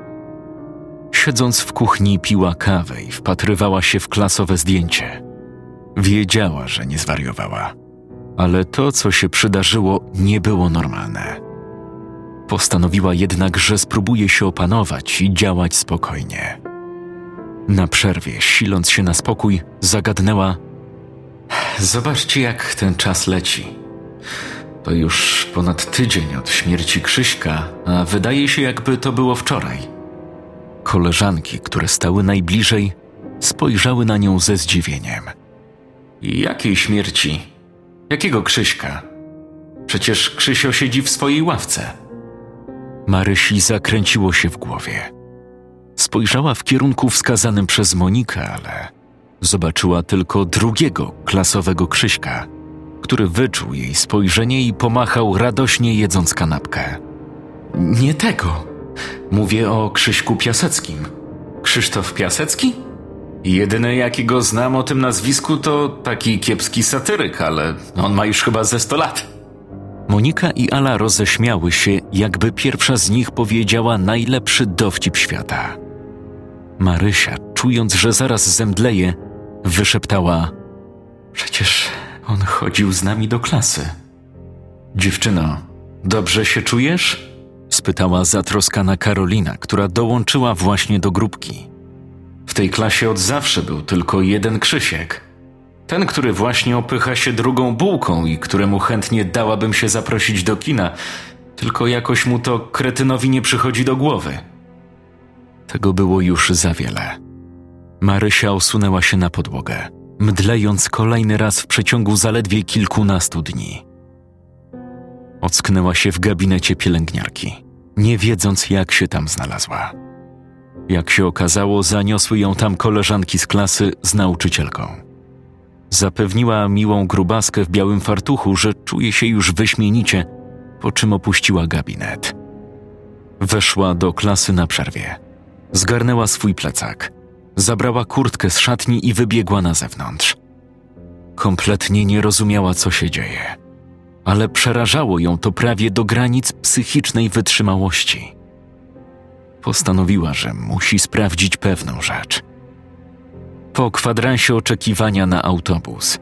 Siedząc w kuchni, piła kawę i wpatrywała się w klasowe zdjęcie. Wiedziała, że nie zwariowała, ale to, co się przydarzyło, nie było normalne. Postanowiła jednak, że spróbuje się opanować i działać spokojnie. Na przerwie, siląc się na spokój, zagadnęła: Zobaczcie, jak ten czas leci. To już ponad tydzień od śmierci Krzyśka, a wydaje się, jakby to było wczoraj. Koleżanki, które stały najbliżej, spojrzały na nią ze zdziwieniem. Jakiej śmierci? Jakiego Krzyśka? Przecież Krzysio siedzi w swojej ławce. Marysi zakręciło się w głowie. Spojrzała w kierunku wskazanym przez Monikę, ale zobaczyła tylko drugiego klasowego Krzyśka, który wyczuł jej spojrzenie i pomachał radośnie jedząc kanapkę. Nie tego. Mówię o Krzyśku Piaseckim. Krzysztof Piasecki? Jedyny jakiego znam o tym nazwisku to taki kiepski satyryk, ale on ma już chyba ze sto lat. Monika i Ala roześmiały się, jakby pierwsza z nich powiedziała najlepszy dowcip świata. Marysia, czując, że zaraz zemdleje, wyszeptała: Przecież on chodził z nami do klasy. Dziewczyno, dobrze się czujesz? spytała zatroskana Karolina, która dołączyła właśnie do grupki. W tej klasie od zawsze był tylko jeden Krzysiek. Ten, który właśnie opycha się drugą bułką i któremu chętnie dałabym się zaprosić do kina, tylko jakoś mu to kretynowi nie przychodzi do głowy. Tego było już za wiele. Marysia osunęła się na podłogę, mdlejąc kolejny raz w przeciągu zaledwie kilkunastu dni. Ocknęła się w gabinecie pielęgniarki, nie wiedząc, jak się tam znalazła. Jak się okazało, zaniosły ją tam koleżanki z klasy z nauczycielką. Zapewniła miłą grubaskę w białym fartuchu, że czuje się już wyśmienicie, po czym opuściła gabinet. Weszła do klasy na przerwie. Zgarnęła swój plecak, zabrała kurtkę z szatni i wybiegła na zewnątrz. Kompletnie nie rozumiała, co się dzieje, ale przerażało ją to prawie do granic psychicznej wytrzymałości. Postanowiła, że musi sprawdzić pewną rzecz. Po kwadransie oczekiwania na autobus,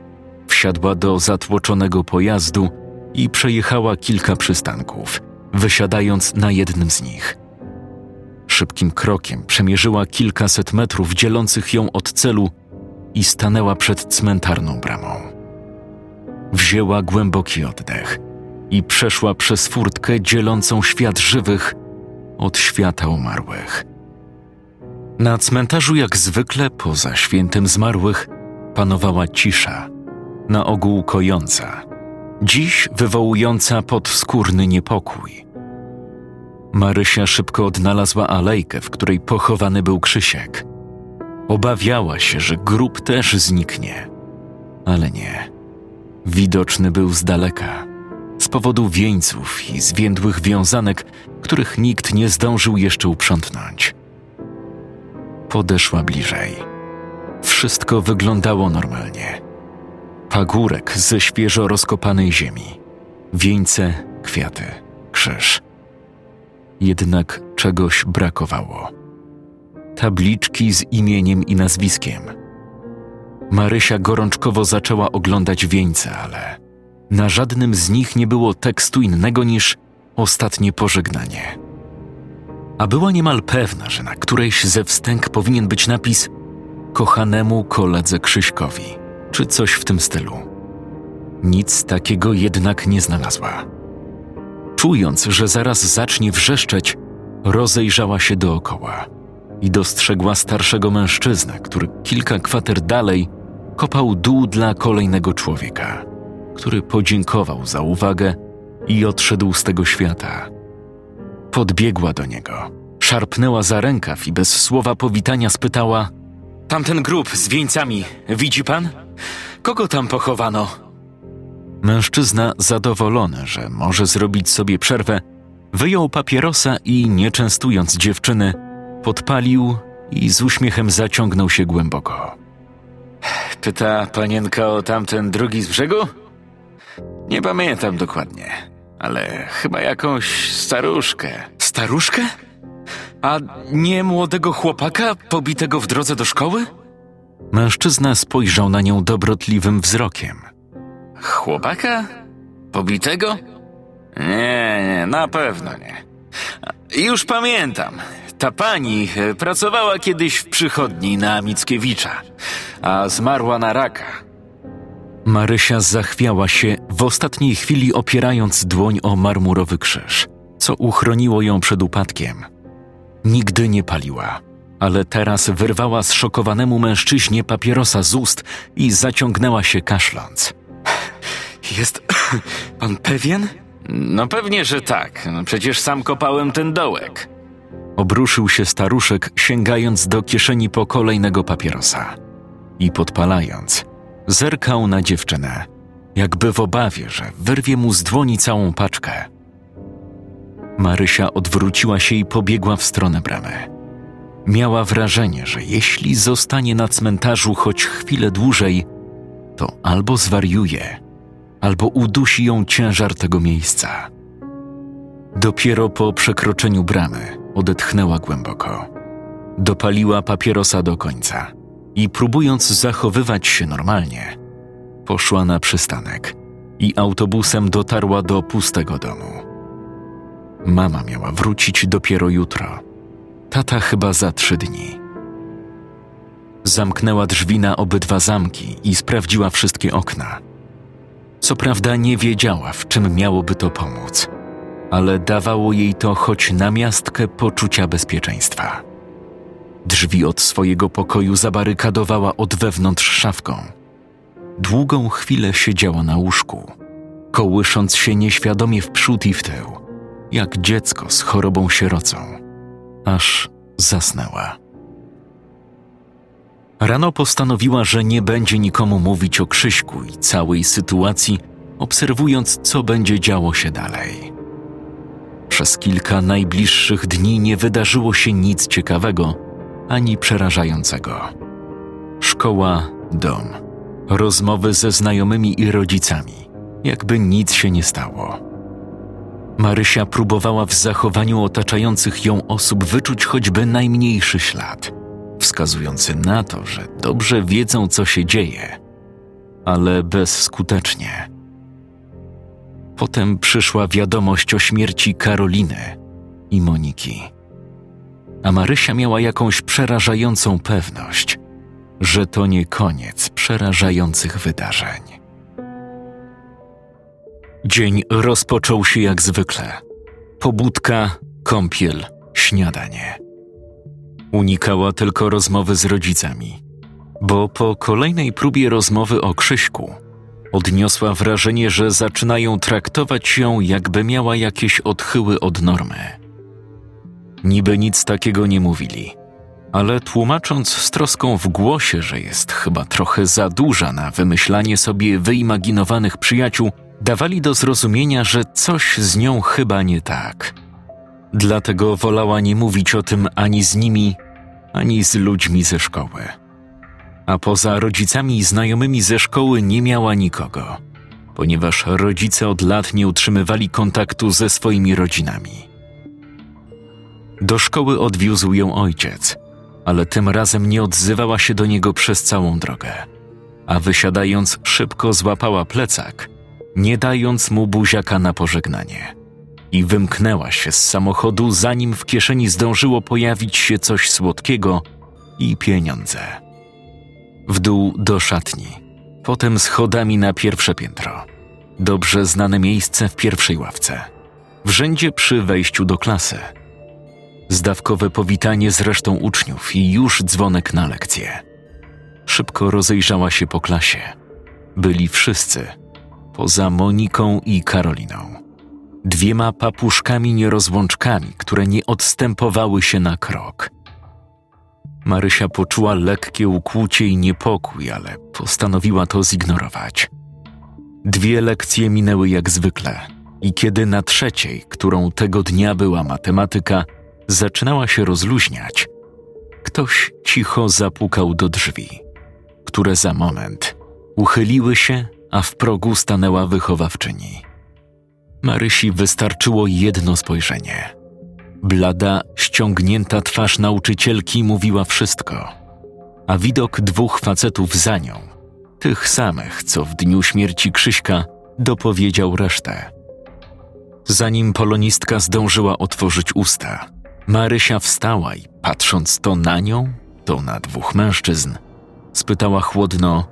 wsiadła do zatłoczonego pojazdu i przejechała kilka przystanków, wysiadając na jednym z nich. Szybkim krokiem przemierzyła kilkaset metrów dzielących ją od celu i stanęła przed cmentarną bramą. Wzięła głęboki oddech i przeszła przez furtkę dzielącą świat żywych od świata umarłych. Na cmentarzu, jak zwykle poza świętem zmarłych, panowała cisza, na ogół kojąca, dziś wywołująca podskórny niepokój. Marysia szybko odnalazła alejkę, w której pochowany był Krzysiek. Obawiała się, że grób też zniknie, ale nie. Widoczny był z daleka, z powodu wieńców i zwiędłych wiązanek, których nikt nie zdążył jeszcze uprzątnąć. Podeszła bliżej. Wszystko wyglądało normalnie. Pagórek ze świeżo rozkopanej ziemi, wieńce, kwiaty, krzyż. Jednak czegoś brakowało. Tabliczki z imieniem i nazwiskiem. Marysia gorączkowo zaczęła oglądać wieńce, ale na żadnym z nich nie było tekstu innego niż ostatnie pożegnanie. A była niemal pewna, że na którejś ze wstęg powinien być napis kochanemu koledze Krzyśkowi, czy coś w tym stylu. Nic takiego jednak nie znalazła. Czując, że zaraz zacznie wrzeszczeć, rozejrzała się dookoła i dostrzegła starszego mężczyznę, który kilka kwater dalej kopał dół dla kolejnego człowieka, który podziękował za uwagę i odszedł z tego świata. Podbiegła do niego, szarpnęła za rękaw i bez słowa powitania spytała: Tamten grób z wieńcami, widzi pan? Kogo tam pochowano? Mężczyzna, zadowolony, że może zrobić sobie przerwę, wyjął papierosa i, nie częstując dziewczyny, podpalił i z uśmiechem zaciągnął się głęboko. Pyta panienka o tamten drugi z brzegu? Nie pamiętam dokładnie, ale chyba jakąś staruszkę. Staruszkę? A nie młodego chłopaka pobitego w drodze do szkoły? Mężczyzna spojrzał na nią dobrotliwym wzrokiem. Chłopaka? Pobitego? Nie, nie, na pewno nie. Już pamiętam. Ta pani e, pracowała kiedyś w przychodni na Mickiewicza, a zmarła na raka. Marysia zachwiała się, w ostatniej chwili opierając dłoń o marmurowy krzyż, co uchroniło ją przed upadkiem. Nigdy nie paliła, ale teraz wyrwała zszokowanemu mężczyźnie papierosa z ust i zaciągnęła się kaszląc. Jest pan pewien? No pewnie, że tak. Przecież sam kopałem ten dołek. Obruszył się staruszek, sięgając do kieszeni po kolejnego papierosa. I podpalając, zerkał na dziewczynę, jakby w obawie, że wyrwie mu z dłoni całą paczkę. Marysia odwróciła się i pobiegła w stronę bramy. Miała wrażenie, że jeśli zostanie na cmentarzu choć chwilę dłużej, to albo zwariuje, albo udusi ją ciężar tego miejsca. Dopiero po przekroczeniu bramy odetchnęła głęboko. Dopaliła papierosa do końca i próbując zachowywać się normalnie, poszła na przystanek i autobusem dotarła do pustego domu. Mama miała wrócić dopiero jutro, tata chyba za trzy dni. Zamknęła drzwi na obydwa zamki i sprawdziła wszystkie okna. Co prawda nie wiedziała, w czym miałoby to pomóc, ale dawało jej to choć namiastkę poczucia bezpieczeństwa. Drzwi od swojego pokoju zabarykadowała od wewnątrz szafką. Długą chwilę siedziała na łóżku, kołysząc się nieświadomie w przód i w tył, jak dziecko z chorobą sierocą, aż zasnęła. Rano postanowiła, że nie będzie nikomu mówić o Krzyśku i całej sytuacji, obserwując, co będzie działo się dalej. Przez kilka najbliższych dni nie wydarzyło się nic ciekawego ani przerażającego. Szkoła, dom, rozmowy ze znajomymi i rodzicami, jakby nic się nie stało. Marysia próbowała w zachowaniu otaczających ją osób wyczuć choćby najmniejszy ślad – wskazujący na to, że dobrze wiedzą, co się dzieje, ale bezskutecznie. Potem przyszła wiadomość o śmierci Karoliny i Moniki. A Marysia miała jakąś przerażającą pewność, że to nie koniec przerażających wydarzeń. Dzień rozpoczął się jak zwykle. Pobudka, kąpiel, śniadanie. Unikała tylko rozmowy z rodzicami, bo po kolejnej próbie rozmowy o Krzyśku odniosła wrażenie, że zaczynają traktować ją, jakby miała jakieś odchyły od normy. Niby nic takiego nie mówili, ale tłumacząc z troską w głosie, że jest chyba trochę za duża na wymyślanie sobie wyimaginowanych przyjaciół, dawali do zrozumienia, że coś z nią chyba nie tak. Dlatego wolała nie mówić o tym ani z nimi, ani z ludźmi ze szkoły. A poza rodzicami i znajomymi ze szkoły nie miała nikogo, ponieważ rodzice od lat nie utrzymywali kontaktu ze swoimi rodzinami. Do szkoły odwiózł ją ojciec, ale tym razem nie odzywała się do niego przez całą drogę, a wysiadając szybko złapała plecak, nie dając mu buziaka na pożegnanie. I wymknęła się z samochodu, zanim w kieszeni zdążyło pojawić się coś słodkiego i pieniądze. W dół do szatni, potem schodami na pierwsze piętro. Dobrze znane miejsce w pierwszej ławce. W rzędzie przy wejściu do klasy – zdawkowe powitanie z resztą uczniów i już dzwonek na lekcję. Szybko rozejrzała się po klasie. Byli wszyscy, poza Moniką i Karoliną. Dwiema papuszkami nierozłączkami, które nie odstępowały się na krok. Marysia poczuła lekkie ukłucie i niepokój, ale postanowiła to zignorować. Dwie lekcje minęły jak zwykle, i kiedy na trzeciej, którą tego dnia była matematyka, zaczynała się rozluźniać, ktoś cicho zapukał do drzwi, które za moment uchyliły się, a w progu stanęła wychowawczyni. Marysi wystarczyło jedno spojrzenie. Blada, ściągnięta twarz nauczycielki mówiła wszystko, a widok dwóch facetów za nią, tych samych, co w dniu śmierci Krzyśka, dopowiedział resztę. Zanim polonistka zdążyła otworzyć usta, Marysia wstała i patrząc to na nią, to na dwóch mężczyzn, spytała chłodno: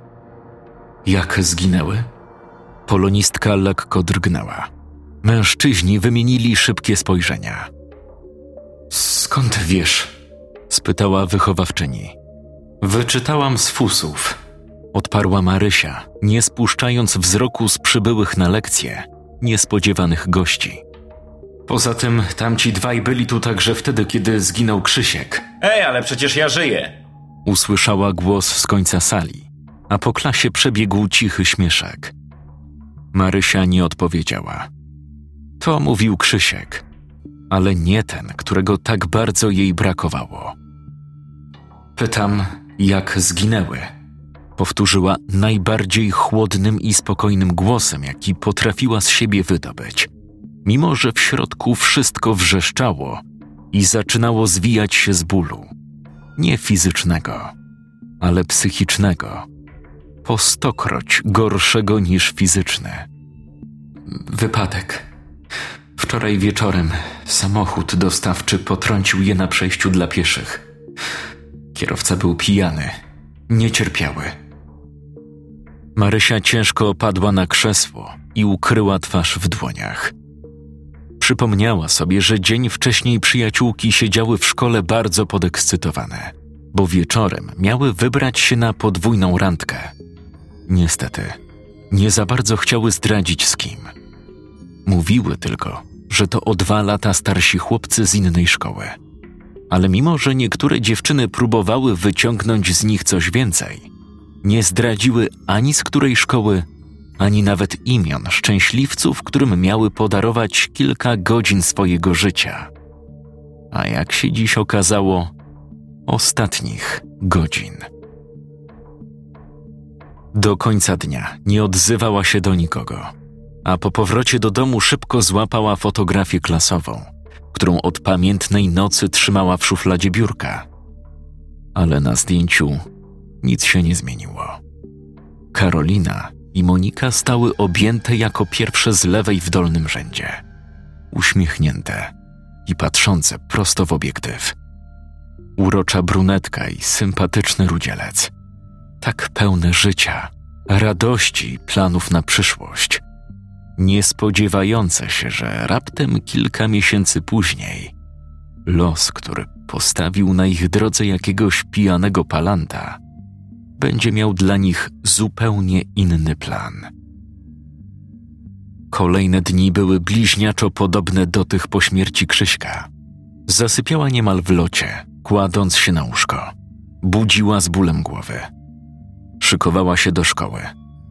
Jak zginęły? Polonistka lekko drgnęła. Mężczyźni wymienili szybkie spojrzenia. Skąd wiesz? spytała wychowawczyni. Wyczytałam z fusów, odparła Marysia, nie spuszczając wzroku z przybyłych na lekcję niespodziewanych gości. Poza tym tamci dwaj byli tu także wtedy, kiedy zginął Krzysiek. Ej, ale przecież ja żyję! Usłyszała głos z końca sali, a po klasie przebiegł cichy śmieszek. Marysia nie odpowiedziała. To mówił Krzysiek, ale nie ten, którego tak bardzo jej brakowało. Pytam, jak zginęły. Powtórzyła najbardziej chłodnym i spokojnym głosem, jaki potrafiła z siebie wydobyć – mimo że w środku wszystko wrzeszczało i zaczynało zwijać się z bólu. Nie fizycznego, ale psychicznego. Po stokroć gorszego niż fizyczny. Wypadek. Wczoraj wieczorem samochód dostawczy potrącił je na przejściu dla pieszych. Kierowca był pijany, niecierpiały. Marysia ciężko opadła na krzesło i ukryła twarz w dłoniach. Przypomniała sobie, że dzień wcześniej przyjaciółki siedziały w szkole bardzo podekscytowane, bo wieczorem miały wybrać się na podwójną randkę. Niestety, nie za bardzo chciały zdradzić z kim. Mówiły tylko, że to o dwa lata starsi chłopcy z innej szkoły. Ale mimo, że niektóre dziewczyny próbowały wyciągnąć z nich coś więcej, nie zdradziły ani z której szkoły, ani nawet imion szczęśliwców, którym miały podarować kilka godzin swojego życia. A jak się dziś okazało, ostatnich godzin. Do końca dnia nie odzywała się do nikogo, a po powrocie do domu szybko złapała fotografię klasową, którą od pamiętnej nocy trzymała w szufladzie biurka. Ale na zdjęciu nic się nie zmieniło. Karolina i Monika stały objęte jako pierwsze z lewej w dolnym rzędzie, uśmiechnięte i patrzące prosto w obiektyw. Urocza brunetka i sympatyczny rudzielec, tak pełne życia, radości i planów na przyszłość, nie spodziewające się, że raptem kilka miesięcy później los, który postawił na ich drodze jakiegoś pijanego palanta, będzie miał dla nich zupełnie inny plan. Kolejne dni były bliźniaczo podobne do tych po śmierci Krzyśka. Zasypiała niemal w locie, kładąc się na łóżko. Budziła z bólem głowy. Szykowała się do szkoły.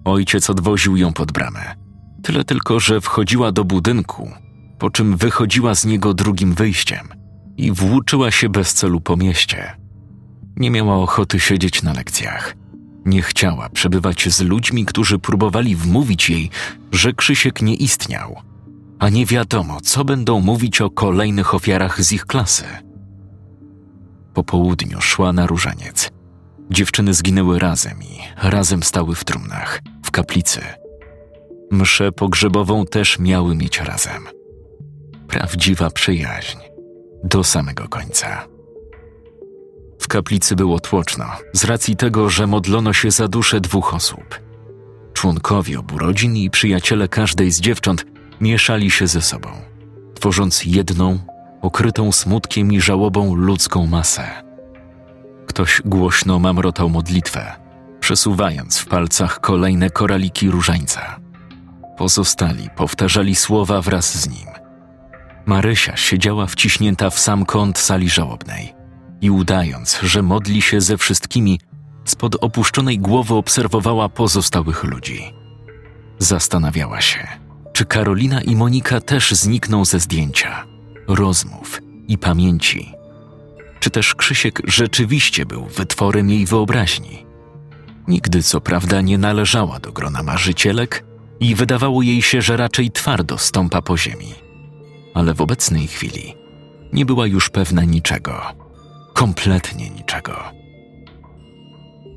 Ojciec odwoził ją pod bramę. Tyle tylko, że wchodziła do budynku, po czym wychodziła z niego drugim wyjściem i włóczyła się bez celu po mieście. Nie miała ochoty siedzieć na lekcjach. Nie chciała przebywać z ludźmi, którzy próbowali wmówić jej, że Krzysiek nie istniał, a nie wiadomo, co będą mówić o kolejnych ofiarach z ich klasy. Po południu szła na różaniec. Dziewczyny zginęły razem i razem stały w trumnach, w kaplicy. Mszę pogrzebową też miały mieć razem. Prawdziwa przyjaźń do samego końca. W kaplicy było tłoczno, z racji tego, że modlono się za dusze dwóch osób. Członkowie obu rodzin i przyjaciele każdej z dziewcząt mieszali się ze sobą, tworząc jedną, okrytą smutkiem i żałobą ludzką masę. Ktoś głośno mamrotał modlitwę, przesuwając w palcach kolejne koraliki różańca. Pozostali powtarzali słowa wraz z nim. Marysia siedziała wciśnięta w sam kąt sali żałobnej i udając, że modli się ze wszystkimi, spod opuszczonej głowy obserwowała pozostałych ludzi. Zastanawiała się, czy Karolina i Monika też znikną ze zdjęcia, rozmów i pamięci. Czy też Krzysiek rzeczywiście był wytworem jej wyobraźni? Nigdy co prawda nie należała do grona marzycielek i wydawało jej się, że raczej twardo stąpa po ziemi. Ale w obecnej chwili nie była już pewna niczego. Kompletnie niczego.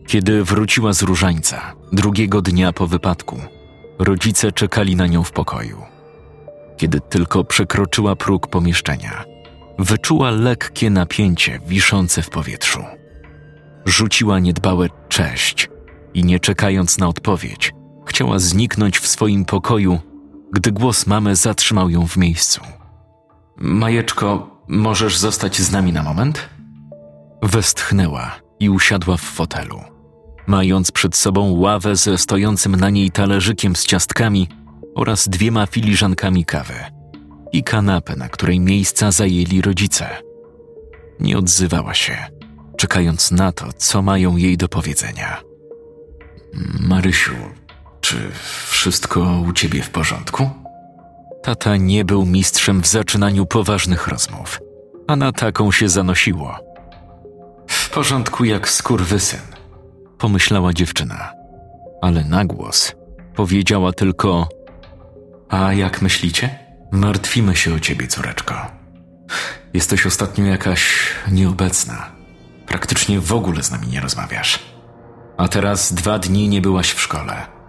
Kiedy wróciła z różańca, drugiego dnia po wypadku, rodzice czekali na nią w pokoju. Kiedy tylko przekroczyła próg pomieszczenia, wyczuła lekkie napięcie wiszące w powietrzu. Rzuciła niedbałe cześć i nie czekając na odpowiedź, chciała zniknąć w swoim pokoju, gdy głos mamy zatrzymał ją w miejscu. Majeczko, możesz zostać z nami na moment? Westchnęła i usiadła w fotelu. Mając przed sobą ławę ze stojącym na niej talerzykiem z ciastkami oraz dwiema filiżankami kawy i kanapę, na której miejsca zajęli rodzice. Nie odzywała się, czekając na to, co mają jej do powiedzenia. Marysiu, czy wszystko u ciebie w porządku? Tata nie był mistrzem w zaczynaniu poważnych rozmów, a na taką się zanosiło. W porządku jak skurwysyn, pomyślała dziewczyna, ale na głos powiedziała tylko: A jak myślicie? Martwimy się o ciebie, córeczko. Jesteś ostatnio jakaś nieobecna. Praktycznie w ogóle z nami nie rozmawiasz. A teraz dwa dni nie byłaś w szkole.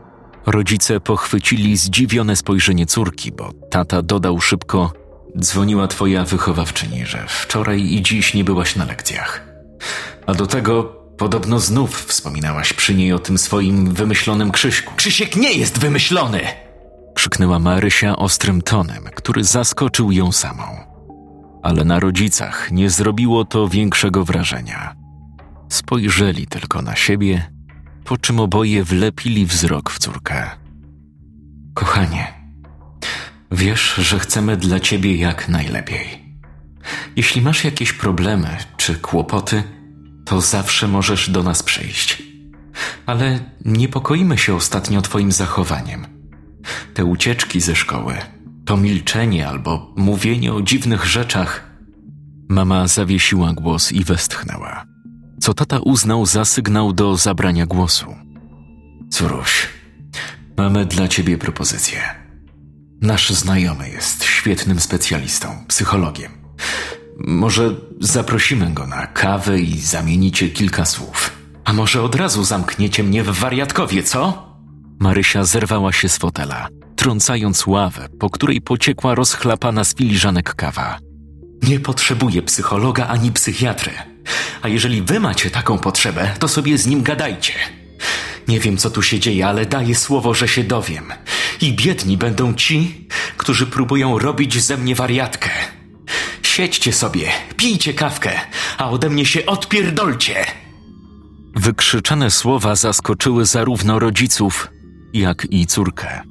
Rodzice pochwycili zdziwione spojrzenie córki, bo tata dodał szybko: Dzwoniła twoja wychowawczyni, że wczoraj i dziś nie byłaś na lekcjach. A do tego podobno znów wspominałaś przy niej o tym swoim wymyślonym Krzyśku. Krzysiek nie jest wymyślony! krzyknęła Marysia ostrym tonem, który zaskoczył ją samą. Ale na rodzicach nie zrobiło to większego wrażenia. Spojrzeli tylko na siebie, po czym oboje wlepili wzrok w córkę. Kochanie, wiesz, że chcemy dla ciebie jak najlepiej. Jeśli masz jakieś problemy czy kłopoty, to zawsze możesz do nas przyjść. Ale niepokoimy się ostatnio Twoim zachowaniem. Te ucieczki ze szkoły, to milczenie albo mówienie o dziwnych rzeczach. Mama zawiesiła głos i westchnęła, co tata uznał za sygnał do zabrania głosu. Córuś, mamy dla ciebie propozycję. Nasz znajomy jest świetnym specjalistą, psychologiem. Może zaprosimy go na kawę i zamienicie kilka słów. A może od razu zamkniecie mnie w wariatkowie, co? Marysia zerwała się z fotela, trącając ławę, po której pociekła rozchlapana z filiżanek kawa. Nie potrzebuję psychologa ani psychiatry. A jeżeli wy macie taką potrzebę, to sobie z nim gadajcie. Nie wiem, co tu się dzieje, ale daję słowo, że się dowiem. I biedni będą ci, którzy próbują robić ze mnie wariatkę. Siedźcie sobie, pijcie kawkę, a ode mnie się odpierdolcie! Wykrzyczane słowa zaskoczyły zarówno rodziców, jak i córkę.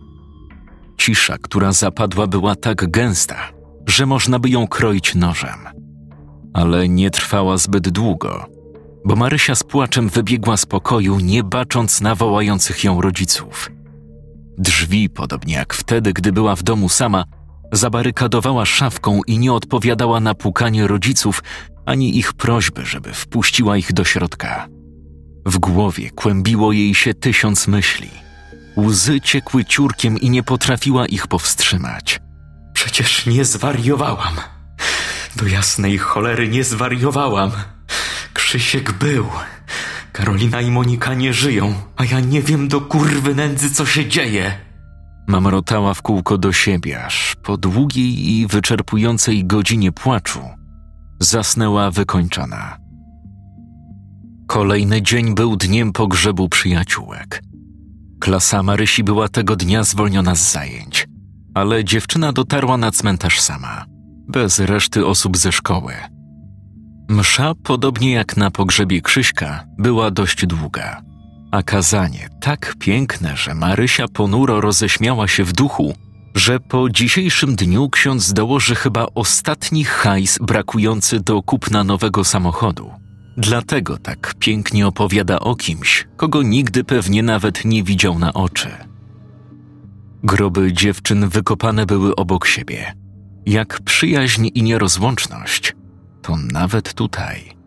Cisza, która zapadła, była tak gęsta, że można by ją kroić nożem. Ale nie trwała zbyt długo, bo Marysia z płaczem wybiegła z pokoju, nie bacząc na wołających ją rodziców. Drzwi, podobnie jak wtedy, gdy była w domu sama, zabarykadowała szafką i nie odpowiadała na pukanie rodziców ani ich prośby, żeby wpuściła ich do środka. W głowie kłębiło jej się tysiąc myśli. Łzy ciekły ciurkiem i nie potrafiła ich powstrzymać. Przecież nie zwariowałam. Do jasnej cholery nie zwariowałam. Krzysiek był. Karolina i Monika nie żyją, a ja nie wiem do kurwy nędzy, co się dzieje. Mamrotała w kółko do siebie, aż po długiej i wyczerpującej godzinie płaczu zasnęła wykończona. Kolejny dzień był dniem pogrzebu przyjaciółek. Klasa Marysi była tego dnia zwolniona z zajęć, ale dziewczyna dotarła na cmentarz sama, bez reszty osób ze szkoły. Msza, podobnie jak na pogrzebie Krzyśka, była dość długa, a kazanie tak piękne, że Marysia ponuro roześmiała się w duchu, że po dzisiejszym dniu ksiądz dołoży chyba ostatni hajs brakujący do kupna nowego samochodu. Dlatego tak pięknie opowiada o kimś, kogo nigdy pewnie nawet nie widział na oczy. Groby dziewczyn wykopane były obok siebie. Jak przyjaźń i nierozłączność, to nawet tutaj.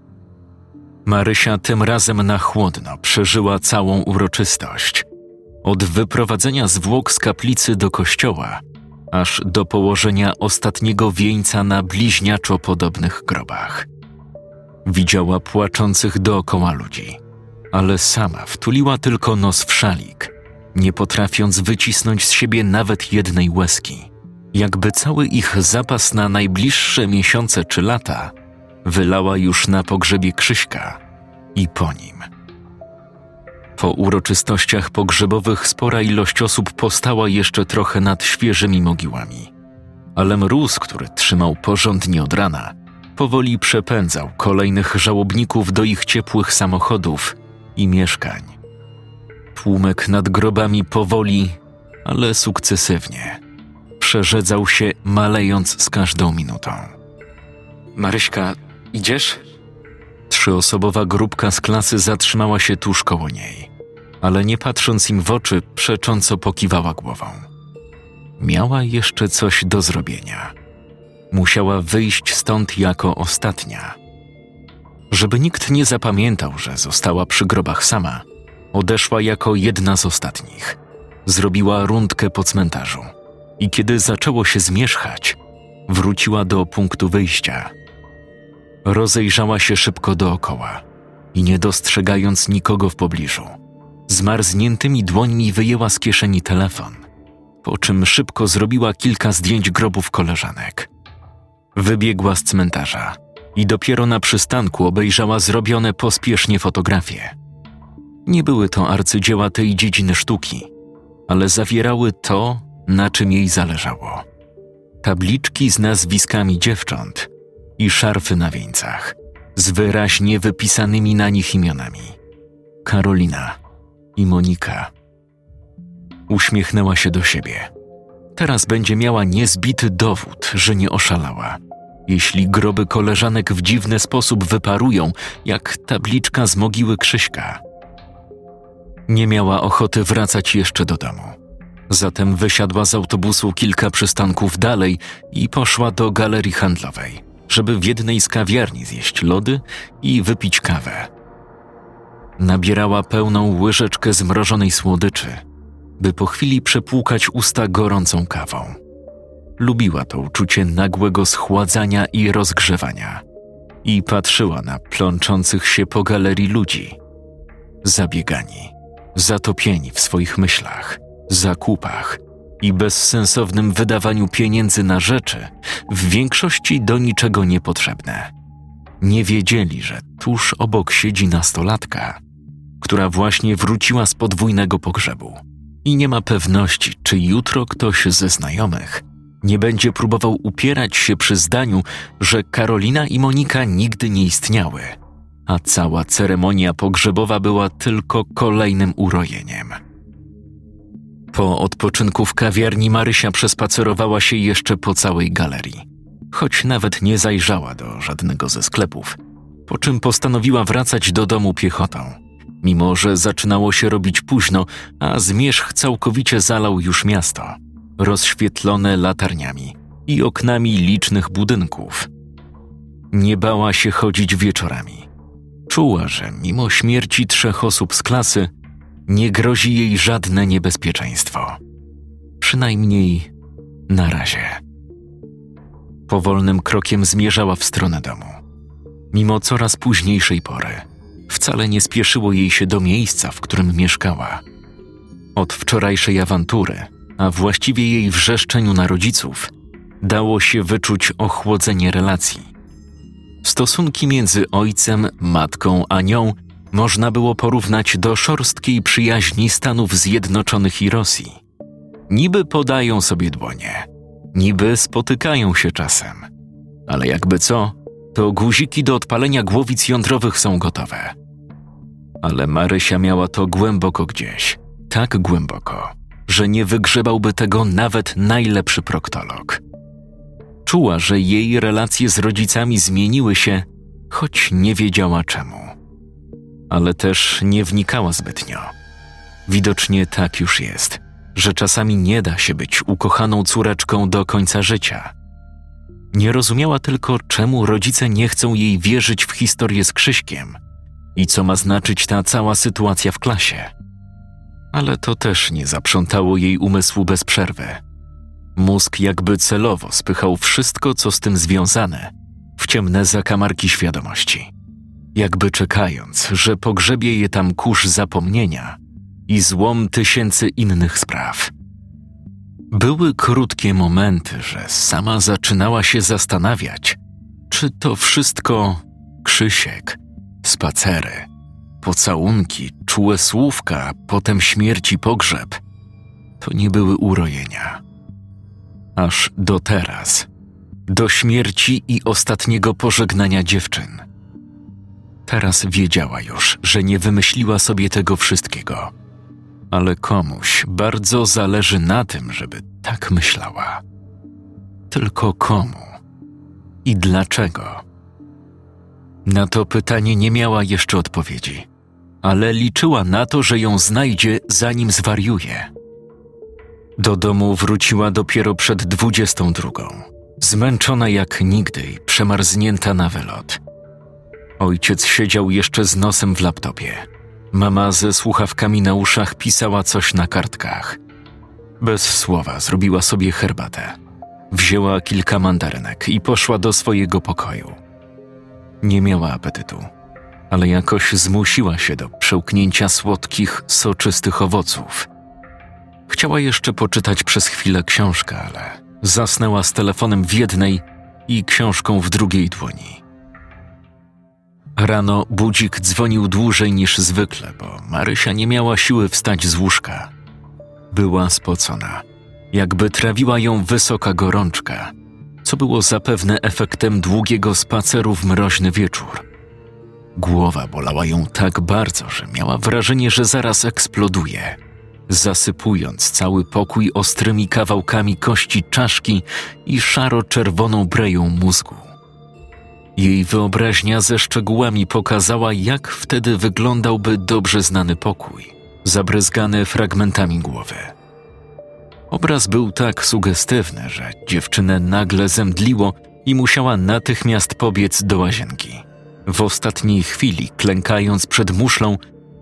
Marysia tym razem na chłodno przeżyła całą uroczystość. Od wyprowadzenia zwłok z kaplicy do kościoła, aż do położenia ostatniego wieńca na bliźniaczo podobnych grobach. Widziała płaczących dookoła ludzi, ale sama wtuliła tylko nos w szalik, nie potrafiąc wycisnąć z siebie nawet jednej łezki. Jakby cały ich zapas na najbliższe miesiące czy lata wylała już na pogrzebie Krzyśka i po nim. Po uroczystościach pogrzebowych spora ilość osób postała jeszcze trochę nad świeżymi mogiłami, ale mróz, który trzymał porządnie od rana, powoli przepędzał kolejnych żałobników do ich ciepłych samochodów i mieszkań. Tłumek nad grobami powoli, ale sukcesywnie przerzedzał się, malejąc z każdą minutą. Maryśka, idziesz? Trzyosobowa grupka z klasy zatrzymała się tuż koło niej, ale nie patrząc im w oczy, przecząco pokiwała głową. Miała jeszcze coś do zrobienia. Musiała wyjść stąd jako ostatnia. Żeby nikt nie zapamiętał, że została przy grobach sama, odeszła jako jedna z ostatnich. Zrobiła rundkę po cmentarzu i kiedy zaczęło się zmierzchać, wróciła do punktu wyjścia. Rozejrzała się szybko dookoła i nie dostrzegając nikogo w pobliżu, zmarzniętymi dłońmi wyjęła z kieszeni telefon, po czym szybko zrobiła kilka zdjęć grobów koleżanek. Wybiegła z cmentarza i dopiero na przystanku obejrzała zrobione pospiesznie fotografie. Nie były to arcydzieła tej dziedziny sztuki, ale zawierały to, na czym jej zależało. Tabliczki z nazwiskami dziewcząt i szarfy na wieńcach z wyraźnie wypisanymi na nich imionami. Karolina i Monika. Uśmiechnęła się do siebie. Teraz będzie miała niezbity dowód, że nie oszalała. Jeśli groby koleżanek w dziwny sposób wyparują, jak tabliczka z mogiły Krzyśka. Nie miała ochoty wracać jeszcze do domu. Zatem wysiadła z autobusu kilka przystanków dalej i poszła do galerii handlowej, żeby w jednej z kawiarni zjeść lody i wypić kawę. Nabierała pełną łyżeczkę zmrożonej słodyczy, by po chwili przepłukać usta gorącą kawą. Lubiła to uczucie nagłego schładzania i rozgrzewania i patrzyła na plączących się po galerii ludzi. Zabiegani, zatopieni w swoich myślach – zakupach i bezsensownym wydawaniu pieniędzy na rzeczy, w większości do niczego niepotrzebne. Nie wiedzieli, że tuż obok siedzi nastolatka, która właśnie wróciła z podwójnego pogrzebu i nie ma pewności, czy jutro ktoś ze znajomych nie będzie próbował upierać się przy zdaniu, że Karolina i Monika nigdy nie istniały, a cała ceremonia pogrzebowa była tylko kolejnym urojeniem. Po odpoczynku w kawiarni Marysia przespacerowała się jeszcze po całej galerii, choć nawet nie zajrzała do żadnego ze sklepów, po czym postanowiła wracać do domu piechotą, mimo że zaczynało się robić późno, a zmierzch całkowicie zalał już miasto, rozświetlone latarniami i oknami licznych budynków. Nie bała się chodzić wieczorami. Czuła, że mimo śmierci trzech osób z klasy, nie grozi jej żadne niebezpieczeństwo. Przynajmniej na razie. Powolnym krokiem zmierzała w stronę domu. Mimo coraz późniejszej pory, wcale nie spieszyło jej się do miejsca, w którym mieszkała. Od wczorajszej awantury, a właściwie jej wrzeszczeniu na rodziców, dało się wyczuć ochłodzenie relacji. Stosunki między ojcem, matką a nią można było porównać do szorstkiej przyjaźni Stanów Zjednoczonych i Rosji. Niby podają sobie dłonie, niby spotykają się czasem, ale jakby co, to guziki do odpalenia głowic jądrowych są gotowe. Ale Marysia miała to głęboko gdzieś, tak głęboko, że nie wygrzebałby tego nawet najlepszy proktolog. Czuła, że jej relacje z rodzicami zmieniły się, choć nie wiedziała czemu. Ale też nie wnikała zbytnio. Widocznie tak już jest, że czasami nie da się być ukochaną córeczką do końca życia. Nie rozumiała tylko, czemu rodzice nie chcą jej wierzyć w historię z Krzyśkiem i co ma znaczyć ta cała sytuacja w klasie. Ale to też nie zaprzątało jej umysłu bez przerwy – Mózg jakby celowo spychał wszystko, co z tym związane, w ciemne zakamarki świadomości. Jakby czekając, że pogrzebie je tam kurz zapomnienia i złom tysięcy innych spraw. Były krótkie momenty, że sama zaczynała się zastanawiać, czy to wszystko Krzysiek, spacery, pocałunki, czułe słówka, potem śmierć i pogrzeb to nie były urojenia aż do teraz, do śmierci i ostatniego pożegnania dziewczyn. Teraz wiedziała już, że nie wymyśliła sobie tego wszystkiego, ale komuś bardzo zależy na tym, żeby tak myślała. Tylko komu i dlaczego? Na to pytanie nie miała jeszcze odpowiedzi, ale liczyła na to, że ją znajdzie, zanim zwariuje. Do domu wróciła dopiero przed dwudziestą drugą, zmęczona jak nigdy przemarznięta na wylot. Ojciec siedział jeszcze z nosem w laptopie. Mama ze słuchawkami na uszach pisała coś na kartkach. Bez słowa zrobiła sobie herbatę. Wzięła kilka mandarynek i poszła do swojego pokoju. Nie miała apetytu, ale jakoś zmusiła się do przełknięcia słodkich, soczystych owoców – Chciała jeszcze poczytać przez chwilę książkę, ale zasnęła z telefonem w jednej i książką w drugiej dłoni. Rano budzik dzwonił dłużej niż zwykle, bo Marysia nie miała siły wstać z łóżka. Była spocona, jakby trawiła ją wysoka gorączka, co było zapewne efektem długiego spaceru w mroźny wieczór. Głowa bolała ją tak bardzo, że miała wrażenie, że zaraz eksploduje zasypując cały pokój ostrymi kawałkami kości czaszki i szaro-czerwoną breją mózgu. Jej wyobraźnia ze szczegółami pokazała, jak wtedy wyglądałby dobrze znany pokój, zabryzgany fragmentami głowy. Obraz był tak sugestywny, że dziewczynę nagle zemdliło i musiała natychmiast pobiec do łazienki. W ostatniej chwili klękając przed muszlą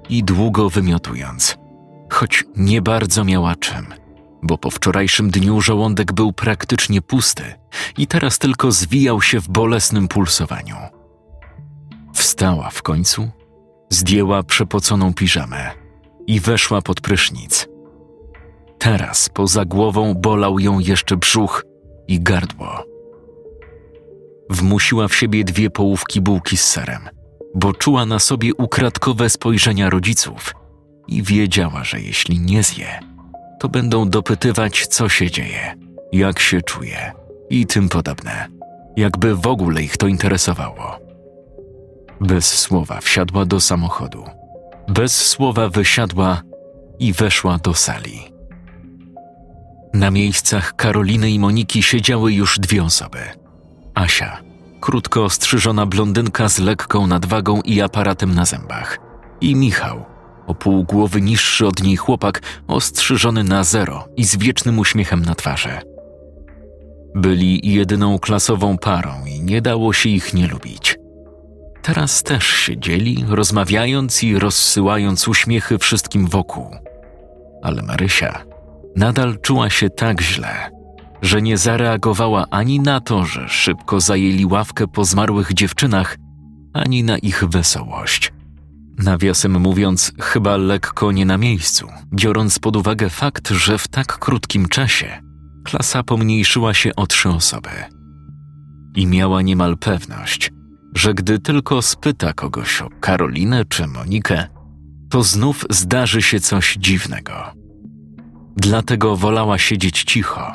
i długo wymiotując – choć nie bardzo miała czym, bo po wczorajszym dniu żołądek był praktycznie pusty i teraz tylko zwijał się w bolesnym pulsowaniu. Wstała w końcu, zdjęła przepoconą piżamę i weszła pod prysznic. Teraz poza głową bolał ją jeszcze brzuch i gardło. Wmusiła w siebie dwie połówki bułki z serem, bo czuła na sobie ukradkowe spojrzenia rodziców – i wiedziała, że jeśli nie zje, to będą dopytywać, co się dzieje, jak się czuje i tym podobne, jakby w ogóle ich to interesowało. Bez słowa wsiadła do samochodu, bez słowa wysiadła i weszła do sali. Na miejscach Karoliny i Moniki siedziały już dwie osoby. Asia, krótko ostrzyżona blondynka z lekką nadwagą i aparatem na zębach – i Michał, o pół głowy niższy od niej chłopak, ostrzyżony na zero i z wiecznym uśmiechem na twarzy. Byli jedyną klasową parą i nie dało się ich nie lubić. Teraz też siedzieli, rozmawiając i rozsyłając uśmiechy wszystkim wokół. Ale Marysia nadal czuła się tak źle, że nie zareagowała ani na to, że szybko zajęli ławkę po zmarłych dziewczynach, ani na ich wesołość. Nawiasem mówiąc, chyba lekko nie na miejscu, biorąc pod uwagę fakt, że w tak krótkim czasie klasa pomniejszyła się o trzy osoby. I miała niemal pewność, że gdy tylko spyta kogoś o Karolinę czy Monikę, to znów zdarzy się coś dziwnego. Dlatego wolała siedzieć cicho,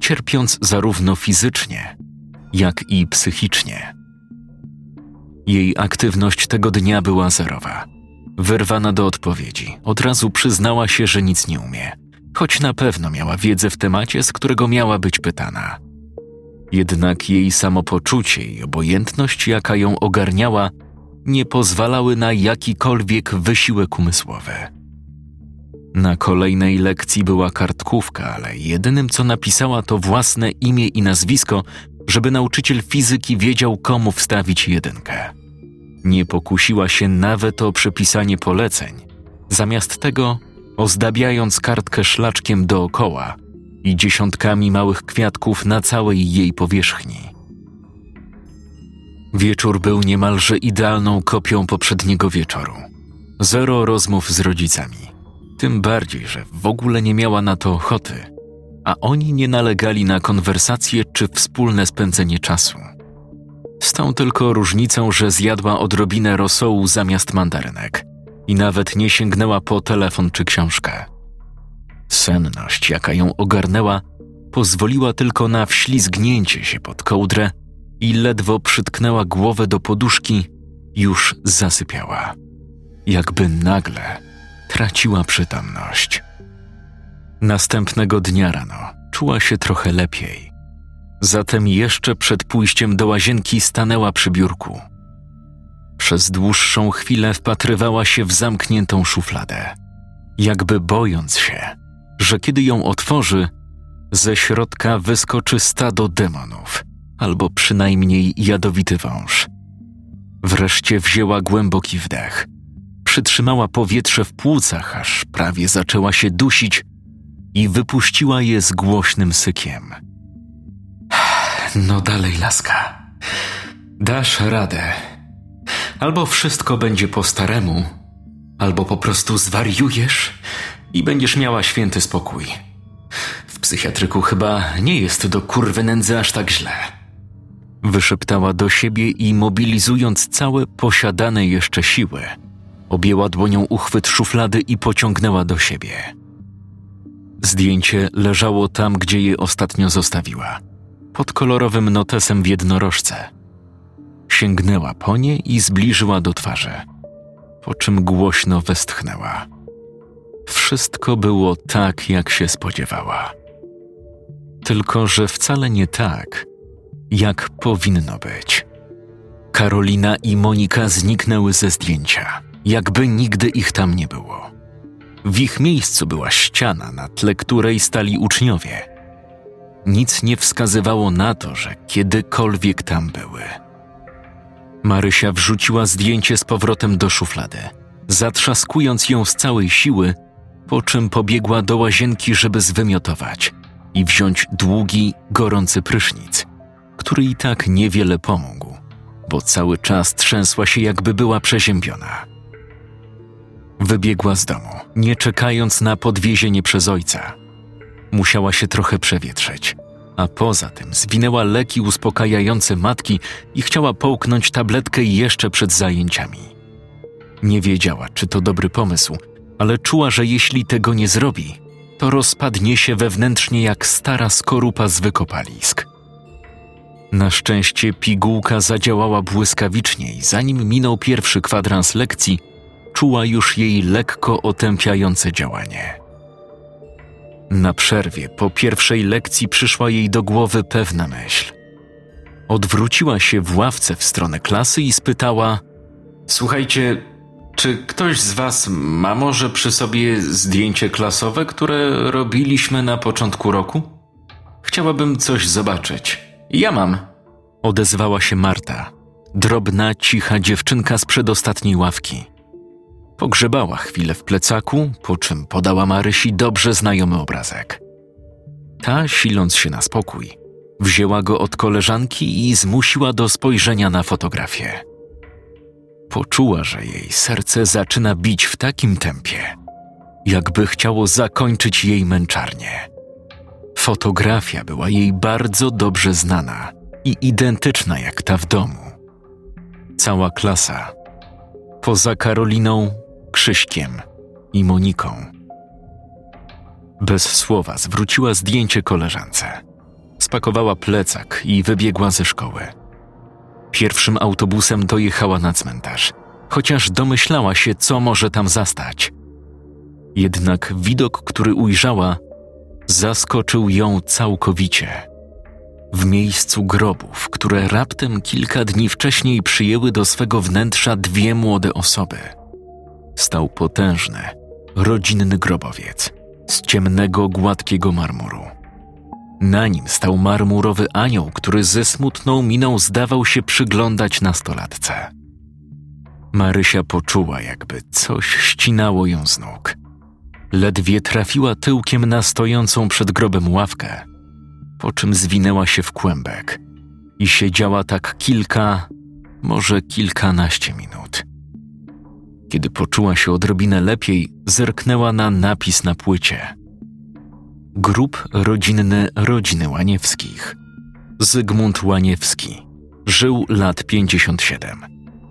cierpiąc zarówno fizycznie, jak i psychicznie. Jej aktywność tego dnia była zerowa. Wyrwana do odpowiedzi, od razu przyznała się, że nic nie umie, choć na pewno miała wiedzę w temacie, z którego miała być pytana. Jednak jej samopoczucie i obojętność, jaka ją ogarniała, nie pozwalały na jakikolwiek wysiłek umysłowy. Na kolejnej lekcji była kartkówka, ale jedynym co napisała to własne imię i nazwisko, żeby nauczyciel fizyki wiedział, komu wstawić jedynkę. Nie pokusiła się nawet o przepisanie poleceń. Zamiast tego, ozdabiając kartkę szlaczkiem dookoła i dziesiątkami małych kwiatków na całej jej powierzchni. Wieczór był niemalże idealną kopią poprzedniego wieczoru. Zero rozmów z rodzicami. Tym bardziej, że w ogóle nie miała na to ochoty, a oni nie nalegali na konwersacje czy wspólne spędzenie czasu. Z tą tylko różnicą, że zjadła odrobinę rosołu zamiast mandarynek i nawet nie sięgnęła po telefon czy książkę. Senność, jaka ją ogarnęła, pozwoliła tylko na wślizgnięcie się pod kołdrę i ledwo przytknęła głowę do poduszki, już zasypiała. Jakby nagle traciła przytomność. Następnego dnia rano czuła się trochę lepiej. Zatem jeszcze przed pójściem do łazienki stanęła przy biurku. Przez dłuższą chwilę wpatrywała się w zamkniętą szufladę, jakby bojąc się, że kiedy ją otworzy, ze środka wyskoczy stado demonów, albo przynajmniej jadowity wąż. Wreszcie wzięła głęboki wdech. Przytrzymała powietrze w płucach, aż prawie zaczęła się dusić i wypuściła je z głośnym sykiem. No dalej, laska. Dasz radę. Albo wszystko będzie po staremu, albo po prostu zwariujesz i będziesz miała święty spokój. W psychiatryku chyba nie jest do kurwy nędzy aż tak źle. Wyszeptała do siebie i mobilizując całe posiadane jeszcze siły, objęła dłonią uchwyt szuflady i pociągnęła do siebie. Zdjęcie leżało tam, gdzie je ostatnio zostawiła, pod kolorowym notesem w jednorożce. Sięgnęła po nie i zbliżyła do twarzy, po czym głośno westchnęła. Wszystko było tak, jak się spodziewała. Tylko, że wcale nie tak, jak powinno być. Karolina i Monika zniknęły ze zdjęcia, jakby nigdy ich tam nie było. W ich miejscu była ściana, na tle której stali uczniowie. Nic nie wskazywało na to, że kiedykolwiek tam były. Marysia wrzuciła zdjęcie z powrotem do szuflady, zatrzaskując ją z całej siły, po czym pobiegła do łazienki, żeby zwymiotować i wziąć długi, gorący prysznic, który i tak niewiele pomógł, bo cały czas trzęsła się, jakby była przeziębiona. Wybiegła z domu, nie czekając na podwiezienie przez ojca. Musiała się trochę przewietrzyć, a poza tym zwinęła leki uspokajające matki i chciała połknąć tabletkę jeszcze przed zajęciami. Nie wiedziała, czy to dobry pomysł, ale czuła, że jeśli tego nie zrobi, to rozpadnie się wewnętrznie jak stara skorupa z wykopalisk. Na szczęście pigułka zadziałała błyskawicznie i zanim minął pierwszy kwadrans lekcji, czuła już jej lekko otępiające działanie. Na przerwie po pierwszej lekcji przyszła jej do głowy pewna myśl. Odwróciła się w ławce w stronę klasy i spytała: Słuchajcie, Czy ktoś z Was ma może przy sobie zdjęcie klasowe, które robiliśmy na początku roku? Chciałabym coś zobaczyć. Ja mam. Odezwała się Marta, drobna, cicha dziewczynka z przedostatniej ławki. Pogrzebała chwilę w plecaku, po czym podała Marysi dobrze znajomy obrazek. Ta, siląc się na spokój, wzięła go od koleżanki i zmusiła do spojrzenia na fotografię. Poczuła, że jej serce zaczyna bić w takim tempie, jakby chciało zakończyć jej męczarnię. Fotografia była jej bardzo dobrze znana i identyczna jak ta w domu. Cała klasa, poza Karoliną, Krzyśkiem i Moniką. Bez słowa zwróciła zdjęcie koleżance. Spakowała plecak i wybiegła ze szkoły. Pierwszym autobusem dojechała na cmentarz, chociaż domyślała się, co może tam zastać. Jednak widok, który ujrzała, zaskoczył ją całkowicie. W miejscu grobów, które raptem kilka dni wcześniej przyjęły do swego wnętrza dwie młode osoby, stał potężny, rodzinny grobowiec z ciemnego, gładkiego marmuru. Na nim stał marmurowy anioł, który ze smutną miną zdawał się przyglądać nastolatce. Marysia poczuła, jakby coś ścinało ją z nóg. Ledwie trafiła tyłkiem na stojącą przed grobem ławkę, po czym zwinęła się w kłębek i siedziała tak kilka, może kilkanaście minut. Kiedy poczuła się odrobinę lepiej, zerknęła na napis na płycie. Grób rodzinny rodziny Łaniewskich. Zygmunt Łaniewski. Żył lat 57.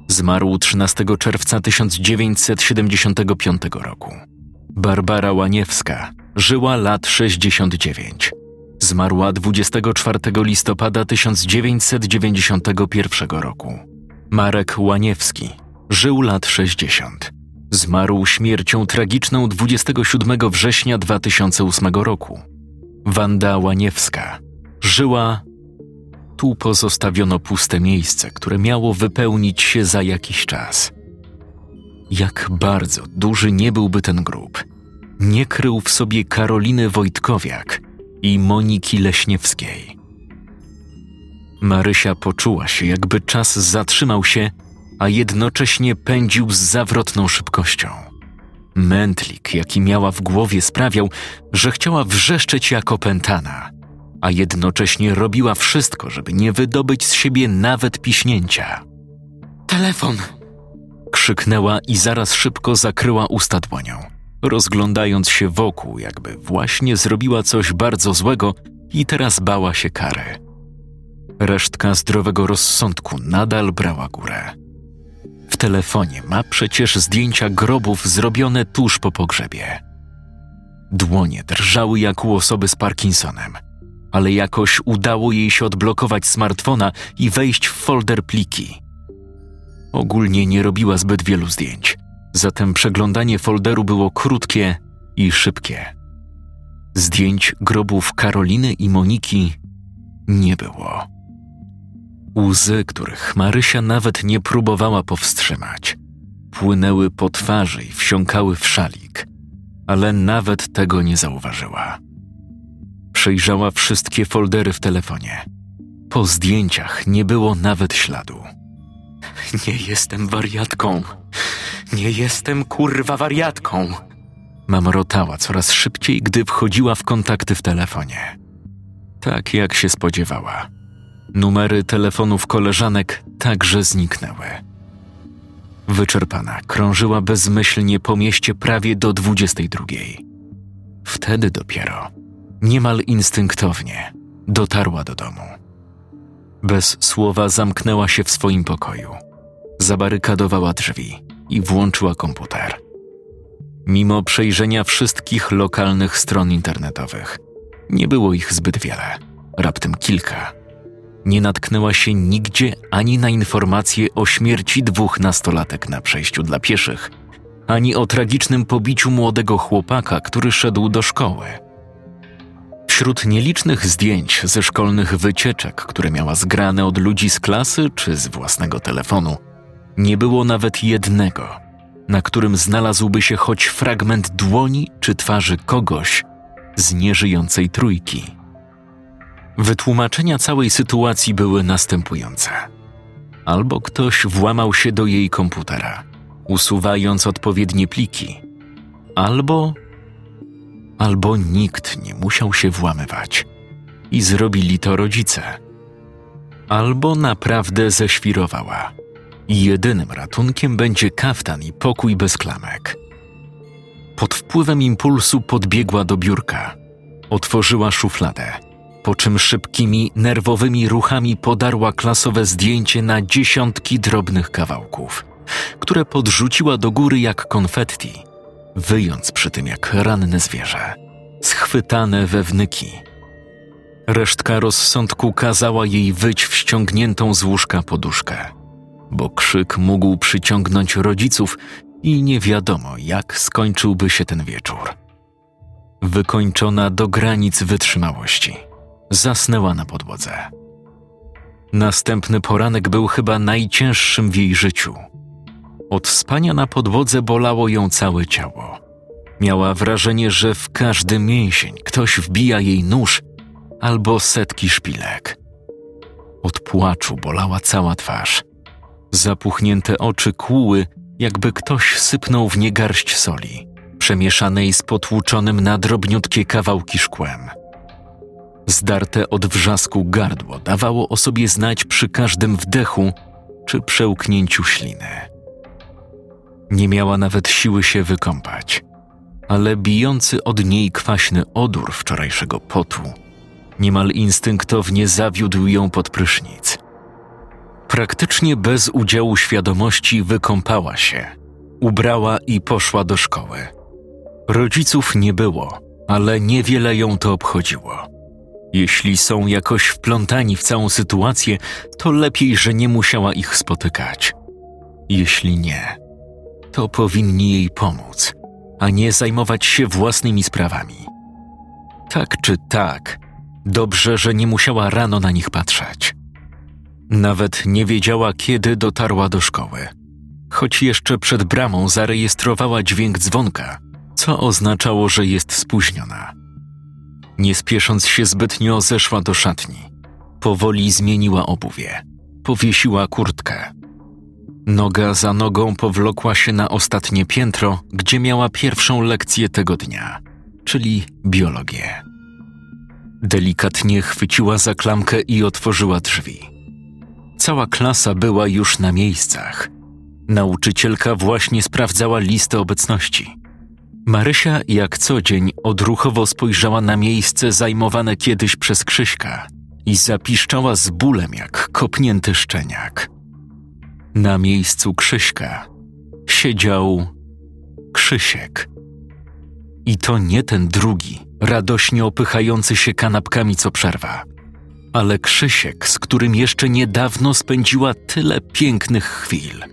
Zmarł 13 czerwca 1975 roku. Barbara Łaniewska. Żyła lat 69. Zmarła 24 listopada 1991 roku. Marek Łaniewski. Żył lat 60. Zmarł śmiercią tragiczną 27 września 2008 roku. Wanda Łaniewska. Żyła. Tu pozostawiono puste miejsce, które miało wypełnić się za jakiś czas. Jak bardzo duży nie byłby ten grób, nie krył w sobie Karoliny Wojtkowiak i Moniki Leśniewskiej. Marysia poczuła się, jakby czas zatrzymał się a jednocześnie pędził z zawrotną szybkością. Mętlik, jaki miała w głowie, sprawiał, że chciała wrzeszczeć jak opętana, a jednocześnie robiła wszystko, żeby nie wydobyć z siebie nawet piśnięcia. Telefon! Krzyknęła i zaraz szybko zakryła usta dłonią, rozglądając się wokół, jakby właśnie zrobiła coś bardzo złego i teraz bała się kary. Resztka zdrowego rozsądku nadal brała górę. W telefonie ma przecież zdjęcia grobów zrobione tuż po pogrzebie. Dłonie drżały jak u osoby z Parkinsonem, ale jakoś udało jej się odblokować smartfona i wejść w folder pliki. Ogólnie nie robiła zbyt wielu zdjęć, zatem przeglądanie folderu było krótkie i szybkie. Zdjęć grobów Karoliny i Moniki nie było. Łzy, których Marysia nawet nie próbowała powstrzymać, płynęły po twarzy i wsiąkały w szalik, ale nawet tego nie zauważyła. Przejrzała wszystkie foldery w telefonie. Po zdjęciach nie było nawet śladu. Nie jestem wariatką. Nie jestem kurwa wariatką. Mamrotała coraz szybciej, gdy wchodziła w kontakty w telefonie. Tak jak się spodziewała Numery telefonów koleżanek także zniknęły. Wyczerpana, krążyła bezmyślnie po mieście prawie do dwudziestej drugiej. Wtedy dopiero, niemal instynktownie, dotarła do domu. Bez słowa zamknęła się w swoim pokoju, zabarykadowała drzwi i włączyła komputer. Mimo przejrzenia wszystkich lokalnych stron internetowych, nie było ich zbyt wiele, raptem kilka nie natknęła się nigdzie ani na informacje o śmierci dwóch nastolatek na przejściu dla pieszych, ani o tragicznym pobiciu młodego chłopaka, który szedł do szkoły. Wśród nielicznych zdjęć ze szkolnych wycieczek, które miała zgrane od ludzi z klasy czy z własnego telefonu, nie było nawet jednego, na którym znalazłby się choć fragment dłoni czy twarzy kogoś z nieżyjącej trójki. Wytłumaczenia całej sytuacji były następujące. Albo ktoś włamał się do jej komputera, usuwając odpowiednie pliki, albo. albo nikt nie musiał się włamywać i zrobili to rodzice. Albo naprawdę ześwirowała i jedynym ratunkiem będzie kaftan i pokój bez klamek. Pod wpływem impulsu podbiegła do biurka, otworzyła szufladę, po czym szybkimi, nerwowymi ruchami podarła klasowe zdjęcie na dziesiątki drobnych kawałków, które podrzuciła do góry jak konfetti, wyjąc przy tym jak ranne zwierzę, schwytane we wnyki. Resztka rozsądku kazała jej wyć w ściągniętą z łóżka poduszkę, bo krzyk mógł przyciągnąć rodziców i nie wiadomo, jak skończyłby się ten wieczór. Wykończona do granic wytrzymałości, zasnęła na podłodze. Następny poranek był chyba najcięższym w jej życiu. Od spania na podłodze bolało ją całe ciało. Miała wrażenie, że w każdy mięsień ktoś wbija jej nóż albo setki szpilek. Od płaczu bolała cała twarz. Zapuchnięte oczy kłuły, jakby ktoś sypnął w nie garść soli, przemieszanej z potłuczonym na drobniutkie kawałki szkłem. Zdarte od wrzasku gardło dawało o sobie znać przy każdym wdechu czy przełknięciu śliny. Nie miała nawet siły się wykąpać, ale bijący od niej kwaśny odór wczorajszego potu niemal instynktownie zawiódł ją pod prysznic. Praktycznie bez udziału świadomości wykąpała się, ubrała i poszła do szkoły. Rodziców nie było, ale niewiele ją to obchodziło. Jeśli są jakoś wplątani w całą sytuację, to lepiej, że nie musiała ich spotykać. Jeśli nie, to powinni jej pomóc, a nie zajmować się własnymi sprawami. Tak czy tak, dobrze, że nie musiała rano na nich patrzeć. Nawet nie wiedziała, kiedy dotarła do szkoły, choć jeszcze przed bramą zarejestrowała dźwięk dzwonka, co oznaczało, że jest spóźniona. Nie spiesząc się zbytnio, zeszła do szatni. Powoli zmieniła obuwie, powiesiła kurtkę. Noga za nogą powlokła się na ostatnie piętro, gdzie miała pierwszą lekcję tego dnia, czyli biologię. Delikatnie chwyciła za klamkę i otworzyła drzwi. Cała klasa była już na miejscach. Nauczycielka właśnie sprawdzała listę obecności. Marysia jak co dzień odruchowo spojrzała na miejsce zajmowane kiedyś przez Krzyśka i zapiszczała z bólem jak kopnięty szczeniak. Na miejscu Krzyśka siedział Krzysiek. I to nie ten drugi, radośnie opychający się kanapkami co przerwa, ale Krzysiek, z którym jeszcze niedawno spędziła tyle pięknych chwil.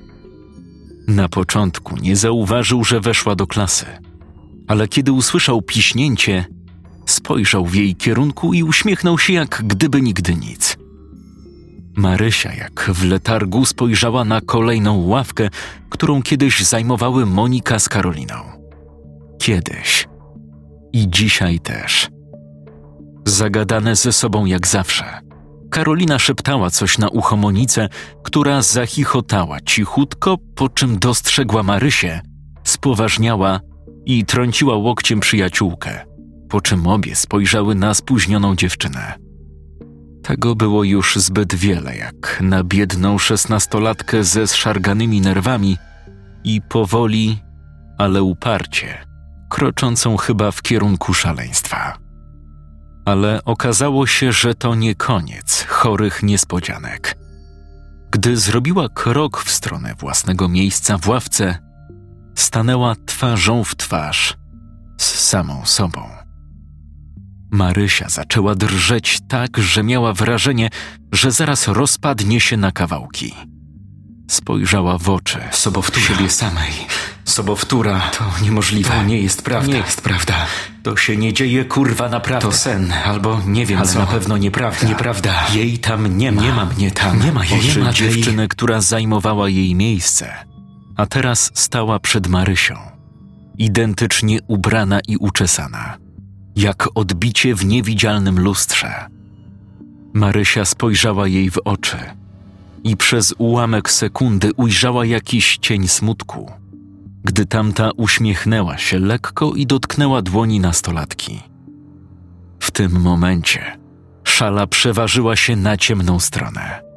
Na początku nie zauważył, że weszła do klasy, ale kiedy usłyszał piśnięcie, spojrzał w jej kierunku i uśmiechnął się jak gdyby nigdy nic. Marysia, jak w letargu, spojrzała na kolejną ławkę, którą kiedyś zajmowały Monika z Karoliną. Kiedyś. I dzisiaj też. Zagadane ze sobą jak zawsze. Karolina szeptała coś na ucho Monice, która zachichotała cichutko, po czym dostrzegła Marysię, spoważniała i trąciła łokciem przyjaciółkę, po czym obie spojrzały na spóźnioną dziewczynę. Tego było już zbyt wiele, jak na biedną szesnastolatkę ze zszarganymi nerwami i powoli, ale uparcie, kroczącą chyba w kierunku szaleństwa. Ale okazało się, że to nie koniec chorych niespodzianek. Gdy zrobiła krok w stronę własnego miejsca w ławce, stanęła twarzą w twarz z samą sobą. Marysia zaczęła drżeć tak, że miała wrażenie, że zaraz rozpadnie się na kawałki. Spojrzała w oczy Sobowtóra. siebie samej. Sobowtóra. To niemożliwe. To nie jest prawda. Nie jest prawda. To się nie dzieje, kurwa, naprawdę. To sen, albo nie wiem Ale co. na pewno nieprawda. Nieprawda. Jej tam nie ma. Nie ma mnie tam. Nie ma jej. Nie ma dziewczyny, która zajmowała jej miejsce. A teraz stała przed Marysią, identycznie ubrana i uczesana, jak odbicie w niewidzialnym lustrze. Marysia spojrzała jej w oczy i przez ułamek sekundy ujrzała jakiś cień smutku, gdy tamta uśmiechnęła się lekko i dotknęła dłoni nastolatki. W tym momencie szala przeważyła się na ciemną stronę.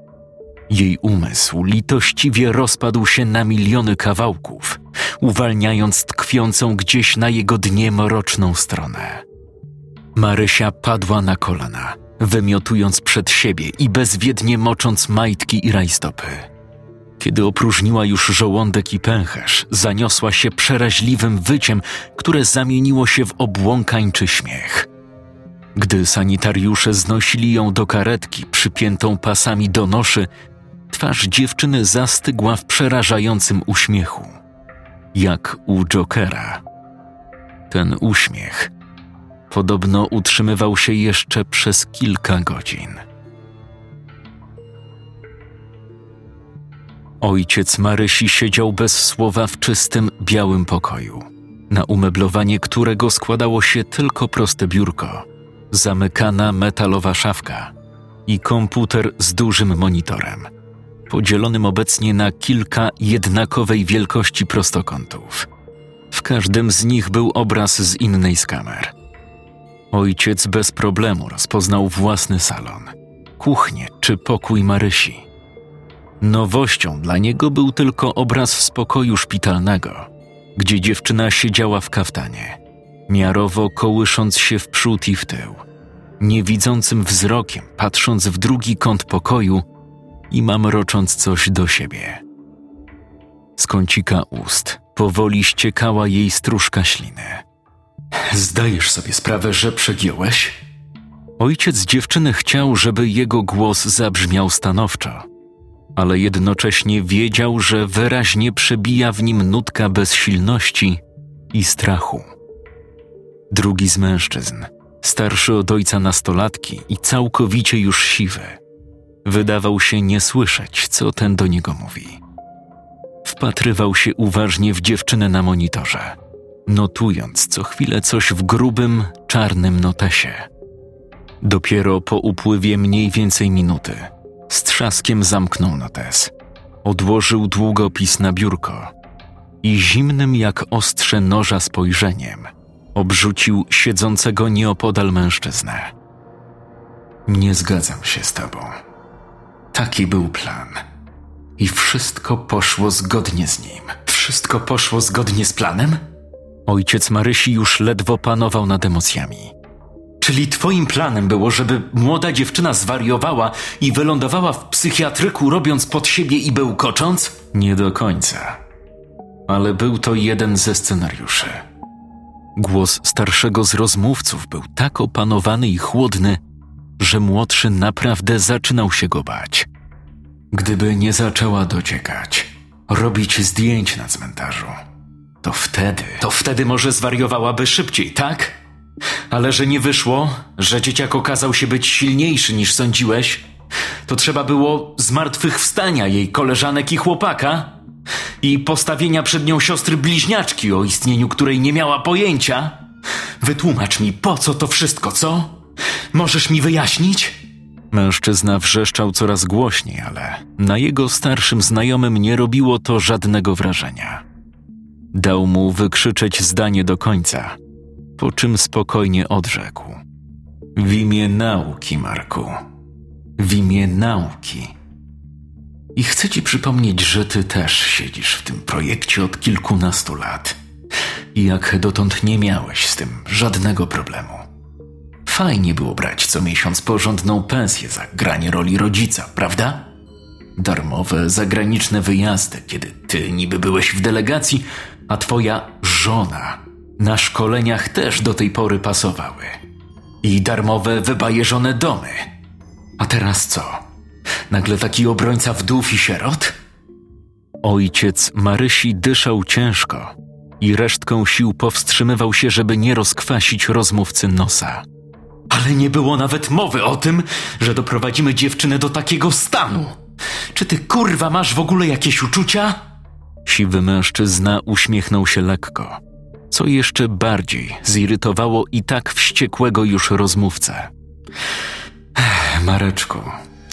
Jej umysł litościwie rozpadł się na miliony kawałków, uwalniając tkwiącą gdzieś na jego dnie mroczną stronę. Marysia padła na kolana, wymiotując przed siebie i bezwiednie mocząc majtki i rajstopy. Kiedy opróżniła już żołądek i pęcherz, zaniosła się przeraźliwym wyciem, które zamieniło się w obłąkańczy śmiech. Gdy sanitariusze znosili ją do karetki przypiętą pasami do noszy, twarz dziewczyny zastygła w przerażającym uśmiechu, jak u Jokera. Ten uśmiech podobno utrzymywał się jeszcze przez kilka godzin. Ojciec Marysi siedział bez słowa w czystym, białym pokoju, na umeblowanie którego składało się tylko proste biurko, zamykana metalowa szafka i komputer z dużym monitorem, podzielonym obecnie na kilka jednakowej wielkości prostokątów. W każdym z nich był obraz z innej z kamer – Ojciec bez problemu rozpoznał własny salon, kuchnię czy pokój Marysi. Nowością dla niego był tylko obraz z pokoju szpitalnego, gdzie dziewczyna siedziała w kaftanie, miarowo kołysząc się w przód i w tył, niewidzącym wzrokiem patrząc w drugi kąt pokoju i mamrocząc coś do siebie. Z kącika ust powoli ściekała jej stróżka śliny – Zdajesz sobie sprawę, że przegiąłeś? Ojciec dziewczyny chciał, żeby jego głos zabrzmiał stanowczo, ale jednocześnie wiedział, że wyraźnie przebija w nim nutka bezsilności i strachu. Drugi z mężczyzn, starszy od ojca nastolatki i całkowicie już siwy, wydawał się nie słyszeć, co ten do niego mówi. Wpatrywał się uważnie w dziewczynę na monitorze notując co chwilę coś w grubym, czarnym notesie. Dopiero po upływie mniej więcej minuty z trzaskiem zamknął notes, odłożył długopis na biurko i zimnym jak ostrze noża spojrzeniem obrzucił siedzącego nieopodal mężczyznę. Nie zgadzam się z tobą. Taki był plan. I wszystko poszło zgodnie z nim. Wszystko poszło zgodnie z planem? Ojciec Marysi już ledwo panował nad emocjami. Czyli twoim planem było, żeby młoda dziewczyna zwariowała i wylądowała w psychiatryku, robiąc pod siebie i bełkocząc? Nie do końca. Ale był to jeden ze scenariuszy. Głos starszego z rozmówców był tak opanowany i chłodny, że młodszy naprawdę zaczynał się go bać. Gdyby nie zaczęła dociekać, robić zdjęć na cmentarzu, to wtedy, to wtedy może zwariowałaby szybciej, tak? Ale że nie wyszło, że dzieciak okazał się być silniejszy niż sądziłeś, to trzeba było zmartwychwstania jej koleżanek i chłopaka i postawienia przed nią siostry bliźniaczki, o istnieniu której nie miała pojęcia. Wytłumacz mi, po co to wszystko, co? Możesz mi wyjaśnić? Mężczyzna wrzeszczał coraz głośniej, ale na jego starszym znajomym nie robiło to żadnego wrażenia. Dał mu wykrzyczeć zdanie do końca, po czym spokojnie odrzekł. W imię nauki, Marku. W imię nauki. I chcę ci przypomnieć, że ty też siedzisz w tym projekcie od kilkunastu lat. I jak dotąd nie miałeś z tym żadnego problemu. Fajnie było brać co miesiąc porządną pensję za granie roli rodzica, prawda? Darmowe zagraniczne wyjazdy, kiedy ty niby byłeś w delegacji, a twoja żona na szkoleniach też do tej pory pasowały. I darmowe, wybajeżone domy. A teraz co? Nagle taki obrońca wdów i sierot? Ojciec Marysi dyszał ciężko i resztką sił powstrzymywał się, żeby nie rozkwasić rozmówcy nosa. Ale nie było nawet mowy o tym, że doprowadzimy dziewczynę do takiego stanu. Czy ty kurwa masz w ogóle jakieś uczucia? Siwy mężczyzna uśmiechnął się lekko, co jeszcze bardziej zirytowało i tak wściekłego już rozmówcę. Ech, Mareczku,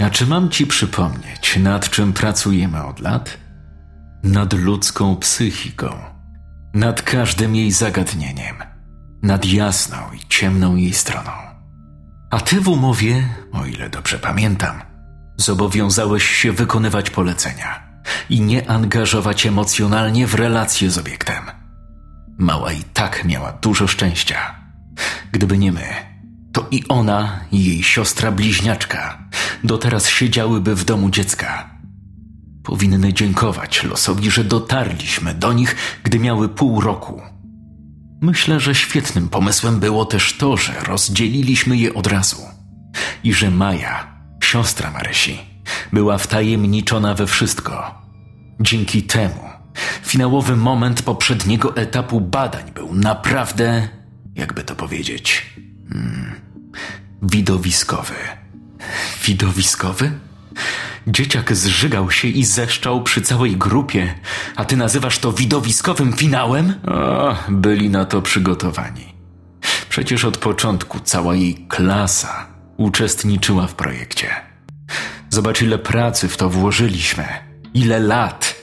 a czy mam ci przypomnieć, nad czym pracujemy od lat? Nad ludzką psychiką, nad każdym jej zagadnieniem, nad jasną i ciemną jej stroną. A ty w umowie, o ile dobrze pamiętam, zobowiązałeś się wykonywać polecenia i nie angażować emocjonalnie w relacje z obiektem. Mała i tak miała dużo szczęścia. Gdyby nie my, to i ona, i jej siostra bliźniaczka do teraz siedziałyby w domu dziecka. Powinny dziękować losowi, że dotarliśmy do nich, gdy miały pół roku. Myślę, że świetnym pomysłem było też to, że rozdzieliliśmy je od razu i że Maja, siostra Marysi, była wtajemniczona we wszystko. Dzięki temu finałowy moment poprzedniego etapu badań był naprawdę, jakby to powiedzieć, hmm, widowiskowy. Widowiskowy? Dzieciak zżygał się i zeszczał przy całej grupie, a ty nazywasz to widowiskowym finałem? O, byli na to przygotowani. Przecież od początku cała jej klasa uczestniczyła w projekcie. Zobacz, ile pracy w to włożyliśmy, ile lat.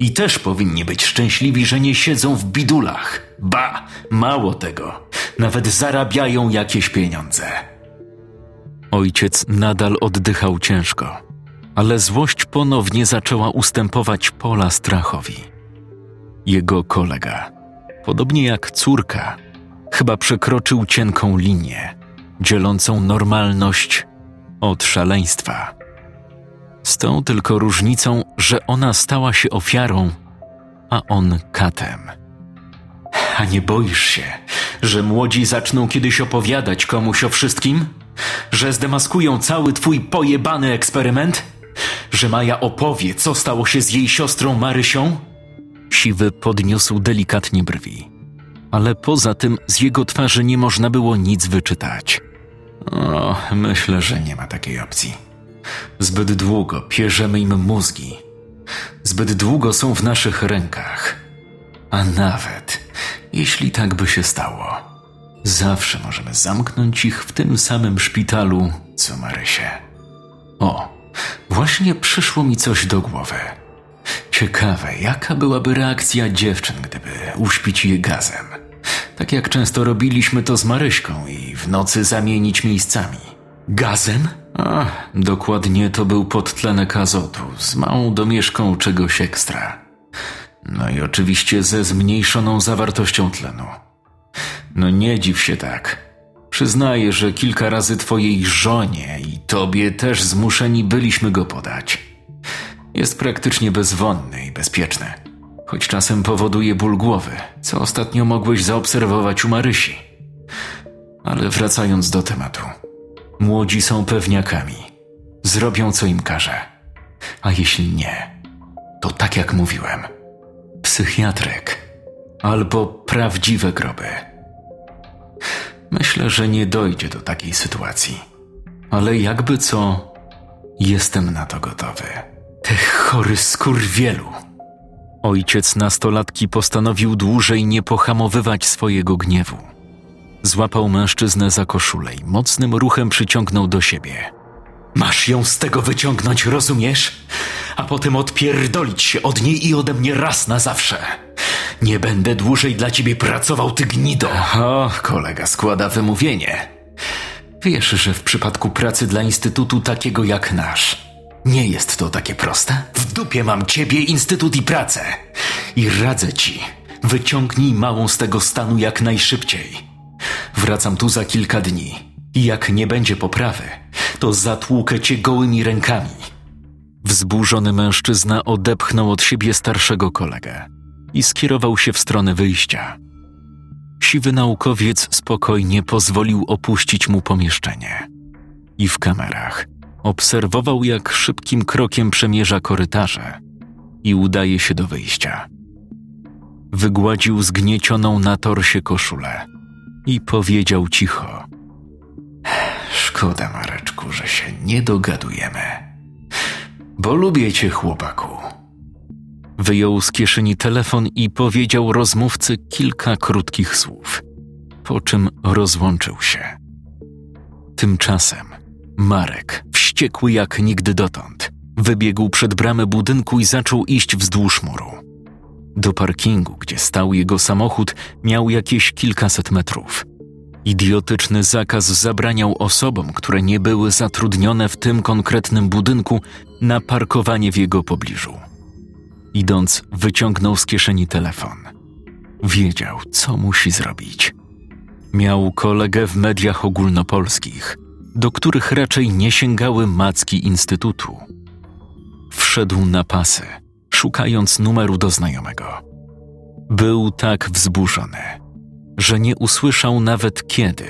I też powinni być szczęśliwi, że nie siedzą w bidulach. Ba, mało tego, nawet zarabiają jakieś pieniądze. Ojciec nadal oddychał ciężko, ale złość ponownie zaczęła ustępować pola strachowi. Jego kolega, podobnie jak córka, chyba przekroczył cienką linię, dzielącą normalność od szaleństwa. Z tą tylko różnicą, że ona stała się ofiarą, a on katem. A nie boisz się, że młodzi zaczną kiedyś opowiadać komuś o wszystkim? Że zdemaskują cały twój pojebany eksperyment? Że Maja opowie, co stało się z jej siostrą Marysią? Siwy podniósł delikatnie brwi, ale poza tym z jego twarzy nie można było nic wyczytać. O, myślę, że nie ma takiej opcji. Zbyt długo pierzemy im mózgi. Zbyt długo są w naszych rękach. A nawet jeśli tak by się stało, zawsze możemy zamknąć ich w tym samym szpitalu, co Marysie. O, właśnie przyszło mi coś do głowy. Ciekawe, jaka byłaby reakcja dziewczyn, gdyby uśpić je gazem. Tak jak często robiliśmy to z Maryśką i w nocy zamienić miejscami. Gazem? A, dokładnie to był podtlenek azotu z małą domieszką czegoś ekstra. No i oczywiście ze zmniejszoną zawartością tlenu. No nie dziw się tak. Przyznaję, że kilka razy twojej żonie i tobie też zmuszeni byliśmy go podać. Jest praktycznie bezwonny i bezpieczny, choć czasem powoduje ból głowy, co ostatnio mogłeś zaobserwować u Marysi. Ale wracając do tematu. Młodzi są pewniakami. Zrobią, co im każe. A jeśli nie, to tak jak mówiłem, psychiatryk albo prawdziwe groby. Myślę, że nie dojdzie do takiej sytuacji. Ale jakby co, jestem na to gotowy. Te chory skurwielu. Ojciec nastolatki postanowił dłużej nie pohamowywać swojego gniewu. Złapał mężczyznę za koszulę i mocnym ruchem przyciągnął do siebie. Masz ją z tego wyciągnąć, rozumiesz? A potem odpierdolić się od niej i ode mnie raz na zawsze. Nie będę dłużej dla ciebie pracował, ty gnido. O, kolega składa wymówienie. Wiesz, że w przypadku pracy dla instytutu takiego jak nasz, nie jest to takie proste? W dupie mam ciebie, instytut i pracę. I radzę ci, wyciągnij małą z tego stanu jak najszybciej. Wracam tu za kilka dni i jak nie będzie poprawy, to zatłukę cię gołymi rękami. Wzburzony mężczyzna odepchnął od siebie starszego kolegę i skierował się w stronę wyjścia. Siwy naukowiec spokojnie pozwolił opuścić mu pomieszczenie. I w kamerach obserwował, jak szybkim krokiem przemierza korytarze i udaje się do wyjścia. Wygładził zgniecioną na torsie koszulę i powiedział cicho. Szkoda, Mareczku, że się nie dogadujemy. Bo lubię cię, chłopaku. Wyjął z kieszeni telefon i powiedział rozmówcy kilka krótkich słów, po czym rozłączył się. Tymczasem Marek, wściekły jak nigdy dotąd, wybiegł przed bramę budynku i zaczął iść wzdłuż muru. Do parkingu, gdzie stał jego samochód, miał jakieś kilkaset metrów. Idiotyczny zakaz zabraniał osobom, które nie były zatrudnione w tym konkretnym budynku, na parkowanie w jego pobliżu. Idąc, wyciągnął z kieszeni telefon. Wiedział, co musi zrobić. Miał kolegę w mediach ogólnopolskich, do których raczej nie sięgały macki Instytutu. Wszedł na pasy, szukając numeru do znajomego. Był tak wzburzony, że nie usłyszał nawet kiedy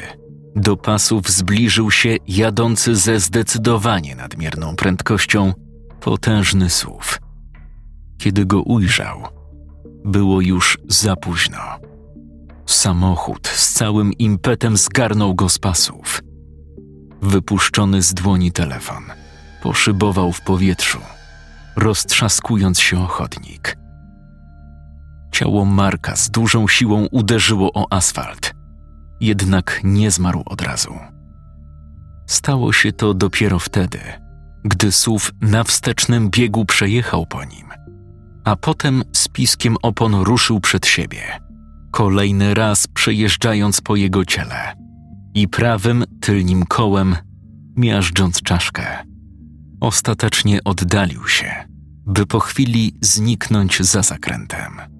do pasów zbliżył się jadący ze zdecydowanie nadmierną prędkością potężny SUV. Kiedy go ujrzał, było już za późno. Samochód z całym impetem zgarnął go z pasów. Wypuszczony z dłoni telefon poszybował w powietrzu, roztrzaskując się o chodnik. Ciało Marka z dużą siłą uderzyło o asfalt, jednak nie zmarł od razu. Stało się to dopiero wtedy, gdy SUV na wstecznym biegu przejechał po nim, a potem z piskiem opon ruszył przed siebie, kolejny raz przejeżdżając po jego ciele i prawym tylnim kołem miażdżąc czaszkę. Ostatecznie oddalił się, by po chwili zniknąć za zakrętem.